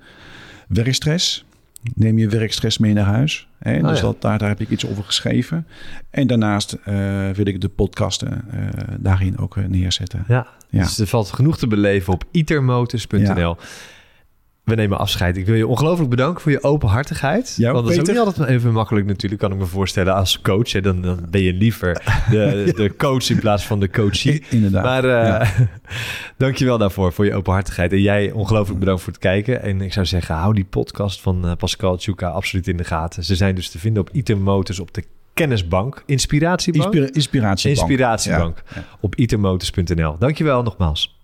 Speaker 2: werkstress neem je werkstress mee naar huis. Hè? Oh, dus ja. dat, daar, daar heb ik iets over geschreven. En daarnaast uh, wil ik de podcasten uh, daarin ook uh, neerzetten.
Speaker 1: Ja, ja, dus er valt genoeg te beleven op itermotors.nl. Ja. We nemen afscheid. Ik wil je ongelooflijk bedanken voor je openhartigheid.
Speaker 2: Ja,
Speaker 1: Want dat
Speaker 2: Peter.
Speaker 1: is ook niet altijd even makkelijk natuurlijk, kan ik me voorstellen. Als coach, hè, dan, dan ben je liever de, de coach in plaats van de coachie.
Speaker 2: Inderdaad.
Speaker 1: Maar uh, ja. dankjewel daarvoor, voor je openhartigheid. En jij ongelooflijk bedankt voor het kijken. En ik zou zeggen, hou die podcast van uh, Pascal Tjuka absoluut in de gaten. Ze zijn dus te vinden op Item Motors op de Kennisbank. Inspiratiebank?
Speaker 2: Inspira inspiratiebank.
Speaker 1: Inspiratiebank. Ja. Op itemotors.nl. Dankjewel nogmaals.